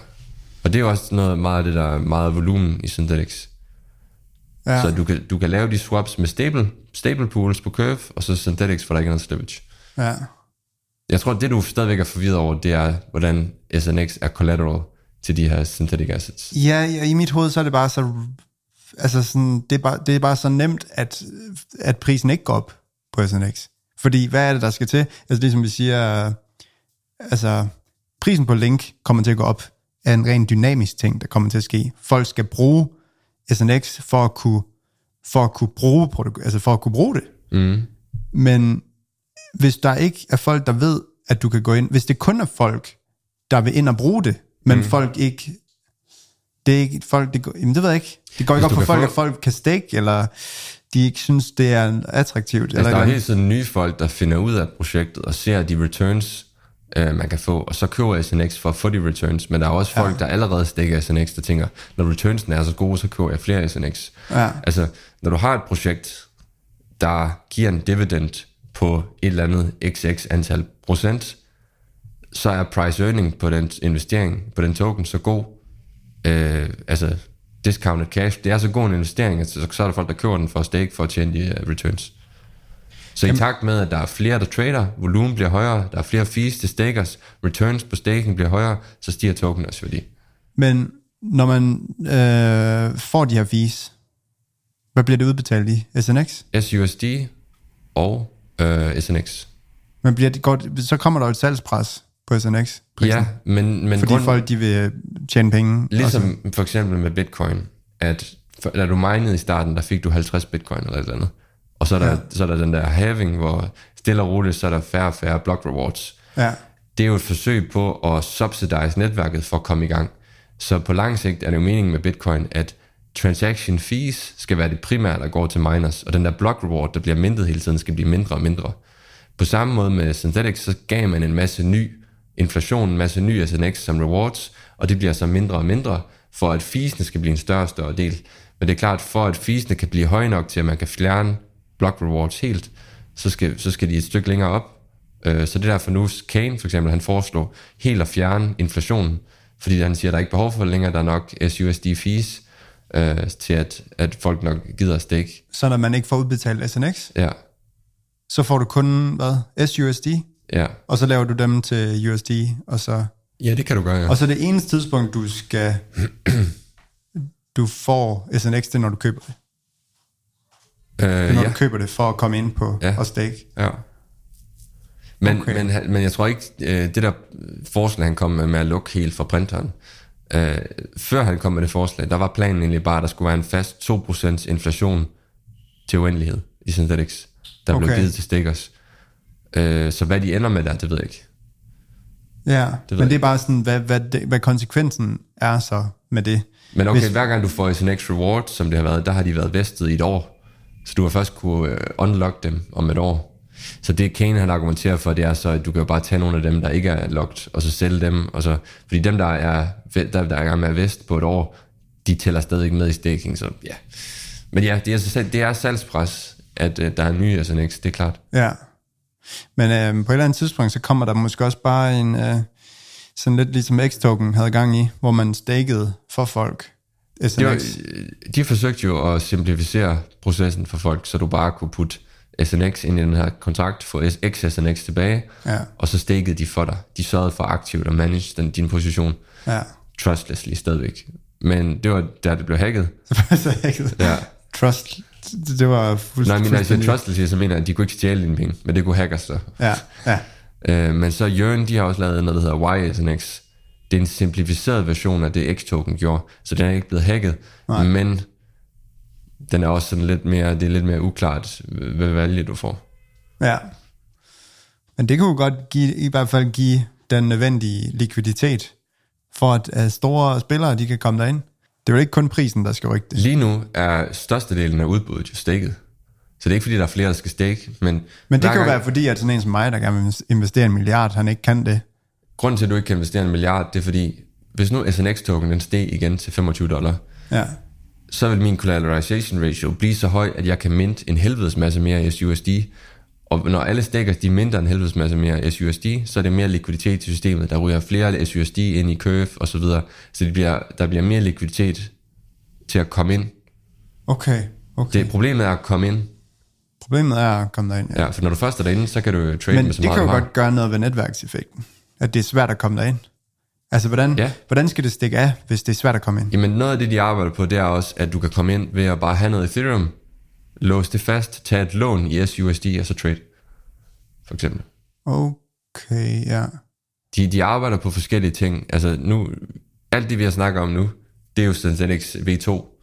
Og det er jo også noget meget af det, der er meget volumen i Synthetics. Ja. Så du kan, du kan lave de swaps med stable, stable pools på Curve, og så Synthetics, for der ikke er noget slippage. ja. Jeg tror, det du stadigvæk er forvirret over, det er, hvordan SNX er collateral til de her synthetic assets. Ja, ja, i mit hoved, så er det bare så... Altså sådan, det, er bare, det er bare så nemt, at, at prisen ikke går op på SNX. Fordi hvad er det, der skal til? Altså ligesom vi siger, altså prisen på Link kommer til at gå op, er en ren dynamisk ting, der kommer til at ske. Folk skal bruge SNX for at kunne, for at kunne bruge, produk- altså for at kunne bruge det. Mm. Men hvis der ikke er folk, der ved, at du kan gå ind, hvis det kun er folk, der vil ind og bruge det, men mm. folk ikke, det er ikke folk, det går, jamen det ved jeg ikke, det går ikke op for folk, få- at folk kan stake, eller de ikke synes, det er attraktivt. Altså, eller der er hele tiden nye folk, der finder ud af projektet og ser de returns, øh, man kan få, og så køber SNX for at få de returns. Men der er også folk, der allerede stikker SNX, der tænker, når returnsen er så gode, så køber jeg flere SNX. Ja. Altså, når du har et projekt, der giver en dividend på et eller andet xx antal procent, så er price earning på den investering, på den token, så god. Øh, altså, discounted cash, det er så god en investering, at så, så er der folk, der køber den for at stake for at tjene de uh, returns. Så i takt med, at der er flere, der trader, volumen bliver højere, der er flere fees til stakers, returns på staking bliver højere, så stiger tokeners værdi. Men når man øh, får de her fees, hvad bliver det udbetalt i? SNX? SUSD og øh, SNX. Men bliver det godt, så kommer der jo et salgspres på SNX. Ja, men, men Fordi grund- folk de vil tjene penge. Ligesom for eksempel med bitcoin, at for, da du minede i starten, der fik du 50 bitcoin eller et eller andet. Og så er der, ja. så er der den der having, hvor stille og roligt, så er der færre og færre block rewards. Ja, Det er jo et forsøg på at subsidize netværket for at komme i gang. Så på lang sigt er det jo meningen med bitcoin, at transaction fees skal være det primære, der går til miners, og den der block reward, der bliver mintet hele tiden, skal blive mindre og mindre. På samme måde med Synthetics, så gav man en masse ny inflation, en masse ny SNX som rewards, og det bliver så mindre og mindre, for at feesene skal blive en større og større del. Men det er klart, for at feesene kan blive høje nok til, at man kan fjerne block rewards helt, så skal, så skal de et stykke længere op. Øh, Så det er derfor nu, Kane for eksempel, han foreslår helt at fjerne inflationen, fordi han siger, at der er ikke behov for det længere, der er nok SUSD fees, øh, til at, at folk nok gider at stake. så når man ikke får udbetalt SNX, Ja, så får du kun, hvad, SUSD, ja. og så laver du dem til USD, og så, Ja, det kan du gøre, ja. og så det eneste tidspunkt, du skal, (clears throat) du får SNX, det når du køber det. Øh, Det er, når ja. du køber det, for at komme ind på Ja. og stake. Ja. Men, Okay. men, men jeg tror ikke, øh, det der forslag, han kom med, med at lukke helt for printeren, øh, før han kom med det forslag, der var planen egentlig bare, at der skulle være en fast 2% inflation til uendelighed i Synthetics, der okay. blev givet til stickers. Øh, så hvad de ender med der, det ved jeg ikke. Ja, ved men det er bare sådan, hvad, hvad, det, hvad konsekvensen er så med det. Men okay, Hvis- hver gang du får SNX Reward, som det har været, der har de været vestet i et år. Så du har først kunne øh, unlock dem om et år. Så det Kane han argumenterer for, det er så, at du kan jo bare tage nogle af dem, der ikke er locked, og så sælge dem. Og så, fordi dem, der er, der, der er gang med at vest på et år, de tæller stadig med i staking, så ja. Men ja, det er, det er salgspres, at øh, der er nye SNX, det er klart. Ja. Men øh, på et eller andet tidspunkt, så kommer der måske også bare en, øh, sådan lidt ligesom X-Token havde gang i, hvor man stakede for folk. Det var, de forsøgte jo at simplificere processen for folk, så du bare kunne putte SNX ind i den her kontrakt, få XSNX tilbage, Ja. og så stakede de for dig. De sørgede for aktivt at manage den, din position Ja. trustlessly stadigvæk. Men det var da det blev hacket. (laughs) så jeg ikke Ja. Trust, det, det var fuldst, Nej, men når jeg siger fuldstændig... så mener at de kunne ikke stjæle dine penge, men det kunne hackers så. Ja, ja. Øh, men så Jørgen, de har også lavet noget, der hedder YSNX. Det er en simplificeret version af det X-token gjorde, så den er ikke blevet hacket, Nej. men den er også sådan lidt mere, det er lidt mere uklart, hvad valget du får. Ja. Men det kunne godt give, i hvert fald give den nødvendige likviditet, for at uh, store spillere, de kan komme derind. Det er jo ikke kun prisen, der skal rykke det. Lige nu er størstedelen af udbuddet jo staked. Så det er ikke fordi, der er flere, der skal stake, men... Men det kan jo gang- være fordi, at sådan en som mig, der gerne vil investere en milliard, han ikke kan det. Grunden til, at du ikke kan investere en milliard, det er fordi, hvis nu SNX-token den steg igen til 25 dollar, Ja. så vil min collateralization ratio blive så høj, at jeg kan mint en helvedes masse mere SUSD. Og når alle stakers de mindre en helvedes masse mere SUSD, så er det mere likviditet til systemet. Der ryger flere SUSD ind i curve og så videre. Så det bliver, der bliver mere likviditet til at komme ind. Okay, okay. Det, problemet er at komme ind. Problemet er at komme derind. Ja. Ja, for når du først er derinde, så kan du trade Men med så det meget kan jo du har. godt gøre noget ved netværkseffekten. At det er svært at komme derind. Altså, hvordan, Ja. hvordan skal det stikke af, hvis det er svært at komme ind? Jamen noget af det, de arbejder på, det er også, at du kan komme ind ved at bare have noget Ethereum, låse det fast, tage et lån i SUSD og så trade. For eksempel. Okay, ja. De, de arbejder på forskellige ting. Altså nu, alt det vi har snakket om nu, det er jo Synthetics V2,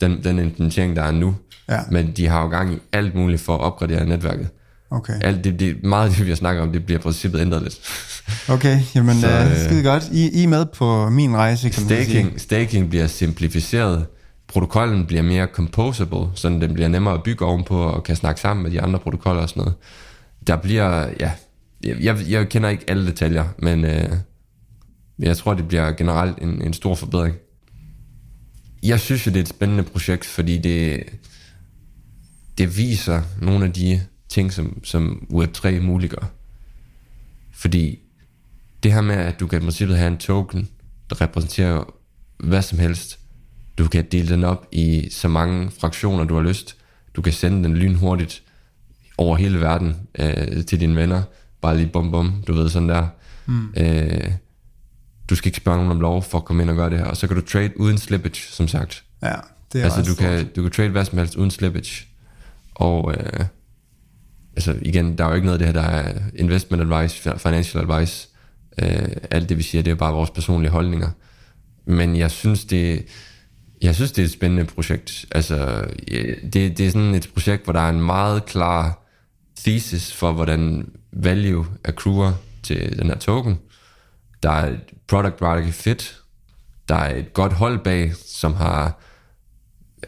den, den implementering, der er nu. Ja. Men de har jo gang i alt muligt for at opgradere netværket. Okay, Alt det, det, meget af det, vi har snakket om, det bliver i princippet ændret lidt. okay jamen Så, uh, øh, skide godt. I, I er med på min rejse, kan man så sige. Staking, staking bliver simplificeret. Protokollen bliver mere composable, så den bliver nemmere at bygge ovenpå og kan snakke sammen med de andre protokoller og sådan noget. Der bliver, ja, jeg, jeg, kender ikke alle detaljer, men øh, jeg tror, det bliver generelt en, en stor forbedring. Jeg synes jo, det er et spændende projekt, fordi det, det viser nogle af de ting, som, som Web3 muliggør. Fordi det her med, at du kan i princippet have en token, der repræsenterer hvad som helst. Du kan dele den op i så mange fraktioner, du har lyst. Du kan sende den lynhurtigt over hele verden øh, til dine venner. Bare lige bum bum, du ved sådan der. Mm. Øh, du skal ikke spørge nogen om lov for at komme ind og gøre det her. Og så kan du trade uden slippage, som sagt. Ja, det er Altså du stort. kan, du kan trade hvad som helst uden slippage. Og øh, altså igen, der er jo ikke noget af det her, der er investment advice, financial advice. Øh, alt det vi siger, det er bare vores personlige holdninger. Men jeg synes, det, jeg synes, det er et spændende projekt. Altså, det, det er sådan et projekt, hvor der er en meget klar thesis for, hvordan value accruer til den her token. Der er et product market fit. Der er et godt hold bag, som har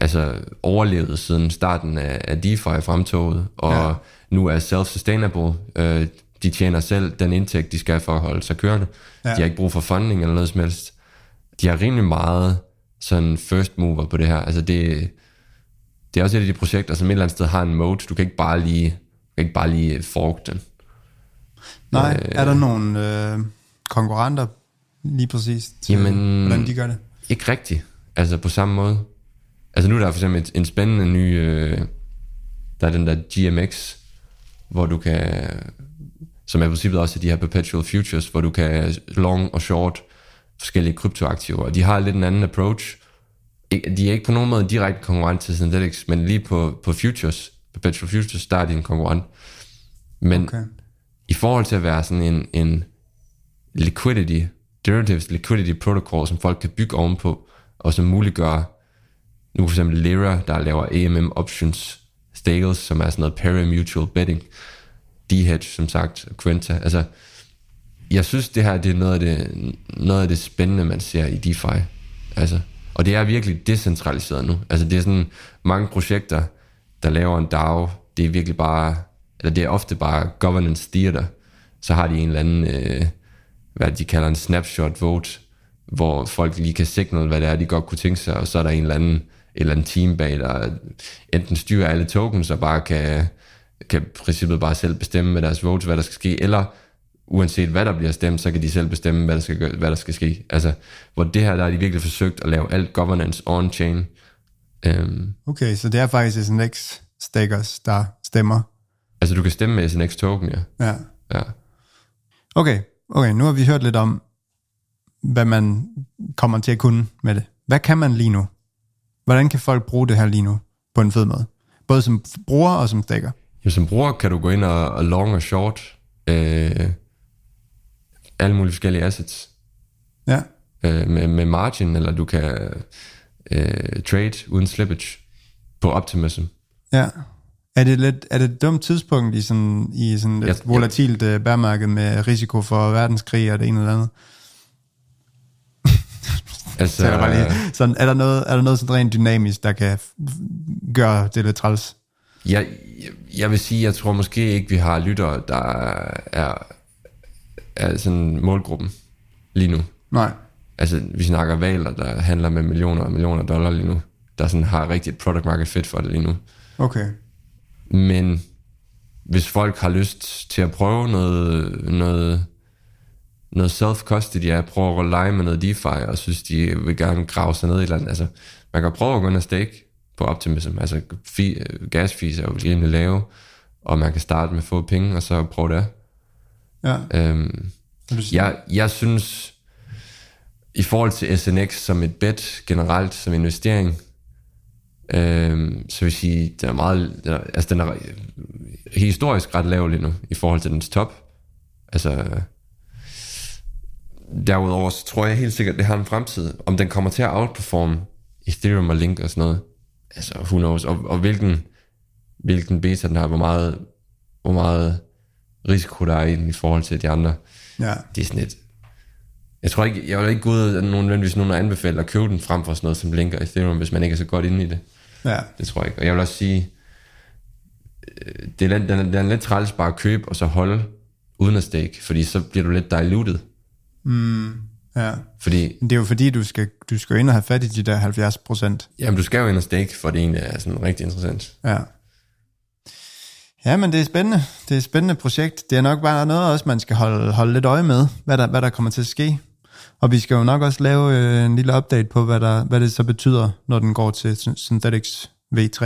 altså overlevet siden starten af, af DeFi fremtoget, og Ja. nu er self-sustainable. Øh, de tjener selv den indtægt, de skal for at holde sig kørende. Ja. De har ikke brug for funding eller noget som helst. De har rimelig meget sådan first mover på det her. Altså det, det er også et af de projekter, som et eller andet sted har en mode. Du kan ikke bare lige, du kan ikke bare lige fork den. Nej, øh, er der nogle øh, konkurrenter lige præcis til, Jamen- hvordan de gør det? Ikke rigtigt. Altså på samme måde. Altså nu er der for eksempel et, en spændende ny, øh, der er den der GMX, hvor du kan, som er i princippet også de her perpetual futures, hvor du kan long og short forskellige kryptoaktiver, og de har lidt en anden approach. De er ikke på nogen måde direkte konkurrent til Synthetics, men lige på, på futures, perpetual futures, der er de en konkurrent. Men Okay. i forhold til at være sådan en, en liquidity, derivatives liquidity protocol, som folk kan bygge ovenpå, og som muliggør, nu for eksempel Lyra, der laver AMM options, Stagles, som er sådan noget pari-mutual betting, D-Hedge, som sagt, og Quenta. Altså, jeg synes, det her det er noget af det, noget af det spændende, man ser i DeFi. Altså, og det er virkelig decentraliseret nu. Altså, det er sådan mange projekter, der laver en DAO, det er virkelig bare, eller det er ofte bare governance theater. Så har de en eller anden, øh, hvad de kalder en snapshot vote, hvor folk lige kan signal, hvad det er, de godt kunne tænke sig, og så er der en eller anden, et eller andet team bag, der enten styrer alle tokens, og bare kan, kan princippet bare selv bestemme med deres votes, hvad der skal ske, eller uanset hvad der bliver stemt, så kan de selv bestemme, hvad der skal, gø- hvad der skal ske. Altså, hvor det her, der har de virkelig forsøgt at lave alt governance on-chain. Øhm, Okay, så det er faktisk SNX stakers, der stemmer. altså, du kan stemme med SNX token, ja. Ja. ja. Okay, okay, nu har vi hørt lidt om, hvad man kommer til at kunne med det. Hvad kan man lige nu? Hvordan kan folk bruge det her lige nu på en fed måde? Både som bruger og som staker. Jo, som bruger kan du gå ind og, og long og short. Øh, alle mulige forskellige assets Ja. øh, med, med margin, eller du kan øh, trade uden slippage på optimism. Ja. Er det, lidt, er det et dumt tidspunkt i sådan, i sådan et Jeg- volatilt uh, bærmarked med risiko for verdenskrig og det ene eller andet? (laughs) Altså, Så er, der bare lige, sådan, er, der noget, er der noget sådan rent dynamisk, der kan gøre det lidt træls? jeg, jeg, jeg vil sige, jeg tror måske ikke, vi har lyttere, der er, er sådan målgruppen lige nu. Nej. Altså, vi snakker valer, der handler med millioner og millioner dollar lige nu, der sådan har rigtig et product market fit for det lige nu. Okay. Men hvis folk har lyst til at prøve noget, noget, noget self-custody, at prøve at lege med noget DeFi, og synes, de vil gerne grave sig ned i et eller andet. Altså, man kan prøve at gå ind og stake på Optimism. Altså, fi, gas fees er jo rimelig lave, og man kan starte med få penge, og så prøve det. Ja. Øhm, jeg, jeg synes, i forhold til SNX som et bet generelt, som investering, øhm, så vil jeg sige, den er meget, den er, altså den er historisk ret lav lige nu, i forhold til dens top. Altså, derudover så tror jeg helt sikkert, det har en fremtid. Om den kommer til at outperforme Ethereum og Link og sådan noget, altså who knows, og, og hvilken, hvilken beta den har, hvor meget, hvor meget risiko der er i den i forhold til de andre Ja. det er sådan et... Jeg tror ikke, jeg vil ikke gå ud af nødvendigvis nogen at anbefale at købe den frem for sådan noget som Link og Ethereum, hvis man ikke er så godt inde i det. Ja. Det tror jeg ikke. Og jeg vil også sige, øh, det er, lidt- den, er, den er lidt træls bare at købe og så holde uden at stake, fordi så bliver du lidt diluted. ja. Fordi, Men Det er jo fordi, du skal, du skal ind og have fat i de der 70 procent. jamen du skal jo ind og stake, for det egentlig er sådan rigtig interessant. Ja. Ja, men det er spændende. Det er et spændende projekt. Det er nok bare noget også, man skal holde, holde lidt øje med, hvad der, hvad der kommer til at ske. Og vi skal jo nok også lave øh, en lille update på, hvad, der, hvad det så betyder, når den går til Syn- Synthetics V3.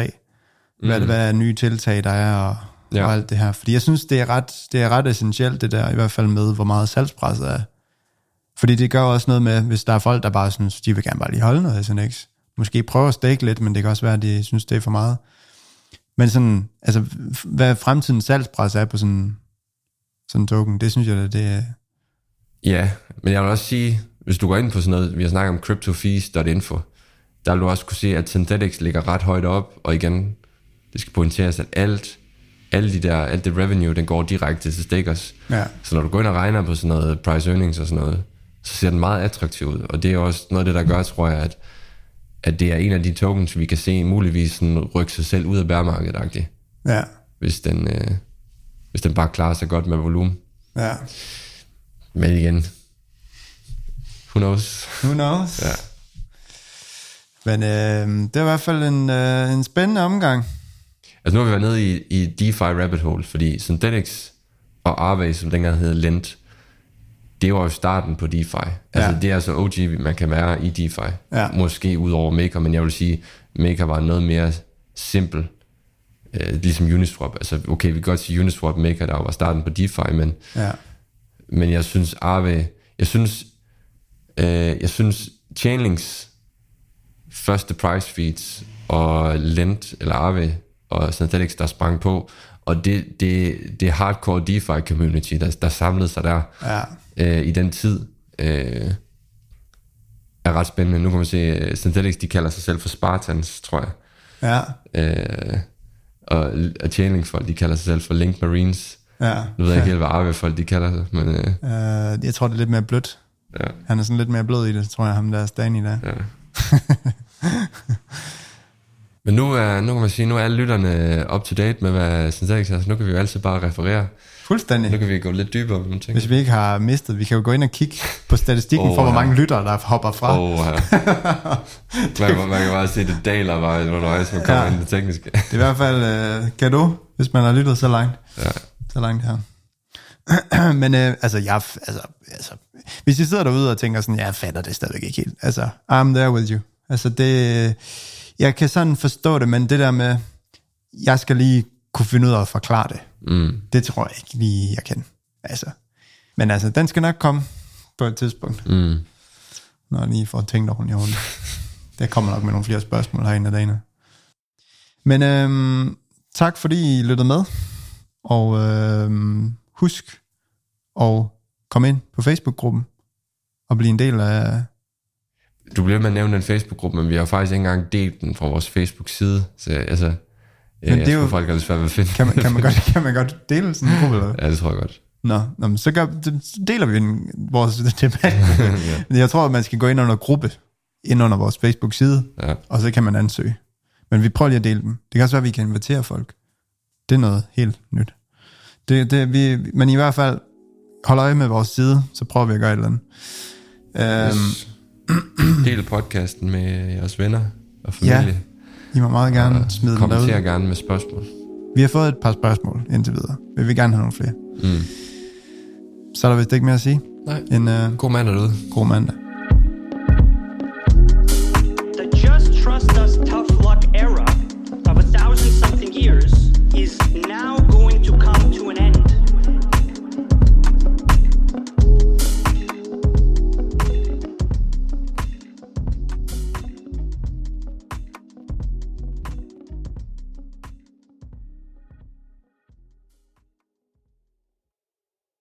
Hvad, mm. hvad er nye tiltag, der er, og, ja. Og alt det her. Fordi jeg synes, det er, ret, det er ret essentielt, det der, i hvert fald med, hvor meget salgspresset er. Fordi det gør også noget med, hvis der er folk, der bare synes, de vil gerne bare lige holde noget SNX. Måske prøve at stake lidt, men det kan også være, at de synes, det er for meget. Men sådan, altså, hvad fremtidens salgspres er på sådan, sådan en token, det synes jeg, da, det er... Ja, men jeg vil også sige, hvis du går ind på sådan noget, vi har snakket om cryptofees.info, der vil du også kunne se, at Synthetics ligger ret højt op, og igen, det skal pointeres, at alt, alle de der, alt det revenue, den går direkte til stakers. Ja. Så når du går ind og regner på sådan noget price earnings og sådan noget, så ser den meget attraktiv ud. Og det er også noget af det, der gør, tror jeg, at, at det er en af de tokens, vi kan se muligvis sådan rykke sig selv ud af bærmarkedet, agtigt, Ja, hvis den, øh, hvis den bare klarer sig godt med volumen. ja. Men igen, who knows? Who knows? Ja. Men øh, det er i hvert fald en, øh, en spændende omgang. Altså nu har vi været nede i, i DeFi rabbit hole, fordi Synthetics og Aave, som dengang hed Lent, det var jo starten på DeFi. Altså Ja. det er så OG, man kan være i DeFi. Ja. Måske ud over Maker, men jeg vil sige, Maker var noget mere simpel. Øh, ligesom Uniswap. Altså okay, vi kan godt sige Uniswap Maker, der var starten på DeFi, men Ja, men jeg synes Aave, jeg synes, øh, jeg synes Chainlinks første price feeds og Lent eller Aave og Synthetics, der sprang på, og det, det, det hardcore DeFi community, der, der samlede sig der ja, øh, i den tid, øh, er ret spændende. Nu kan man se, øh, Synthetics, de kalder sig selv for Spartans, tror jeg. ja, Øh, og, og Chainlinks folk, de kalder sig selv for Link Marines. ja. Nu ved jeg ikke helt, hvad Aave folk, de kalder sig, men øh, Øh, jeg tror, det er lidt mere blødt. ja. Han er sådan lidt mere blød i det, tror jeg, ham der er Stani der. Ja. (laughs) Men nu, er, nu kan man sige, nu er alle lytterne up to date med, hvad Synthetics er, så nu kan vi jo altid bare referere. Fuldstændig. Nu kan vi gå lidt dybere på nogle ting. Hvis vi ikke har mistet, vi kan jo gå ind og kigge på statistikken Åh, for, hvor mange lyttere, der hopper fra. Åh, ja. (laughs) man, kan- man kan bare se, det daler bare undervejs, man kommer Ja. ind i det tekniske. Det er i hvert fald øh, gave, hvis man har lyttet så langt. Ja. Så langt her. (clears throat) Men øh, altså, jeg, altså, altså, hvis I sidder derude og tænker sådan, jeg fatter det stadigvæk ikke helt. Altså, I'm there with you. Altså, det, jeg kan sådan forstå det, men det der med, jeg skal lige kunne finde ud af at forklare det. Mm. Det tror jeg ikke lige, jeg kan. Altså, men altså, den skal nok komme på et tidspunkt, Mm. når jeg lige får tænkt ordentligt over det. Det kommer nok med nogle flere spørgsmål herinde af dagene. Men øhm, tak fordi I lyttede med. Og øhm, husk at komme ind på Facebook-gruppen og blive en del af... Du bliver med at nævne den Facebook-gruppe, men vi har faktisk ikke engang delt den fra vores Facebook-side. Så altså, ja, Men det er jo- folk er lidt svært ved at finde. Kan man, kan man, godt, (laughs) kan man godt dele sådan en gruppe? Eller? ja, det tror jeg godt. Nå, nå men så, gør, så deler vi en, vores (laughs) debat. (laughs) ja. Jeg tror, at man skal gå ind under gruppe, ind under vores Facebook-side, Ja. og så kan man ansøge. Men vi prøver lige at dele dem. Det kan også være, at vi kan invitere folk. Det er noget helt nyt. Det, det, vi, men i hvert fald, hold øje med vores side, så prøver vi at gøre et eller andet. Øhm, Yes. Del podcasten med jeres venner og familie. I må meget gerne Og smide den Kommenter derud. gerne med spørgsmål. Vi har fået et par spørgsmål indtil videre. Vi vil gerne have nogle flere. Mm. Så er der vist ikke mere at sige Nej. end uh, God mand derude. god mandag.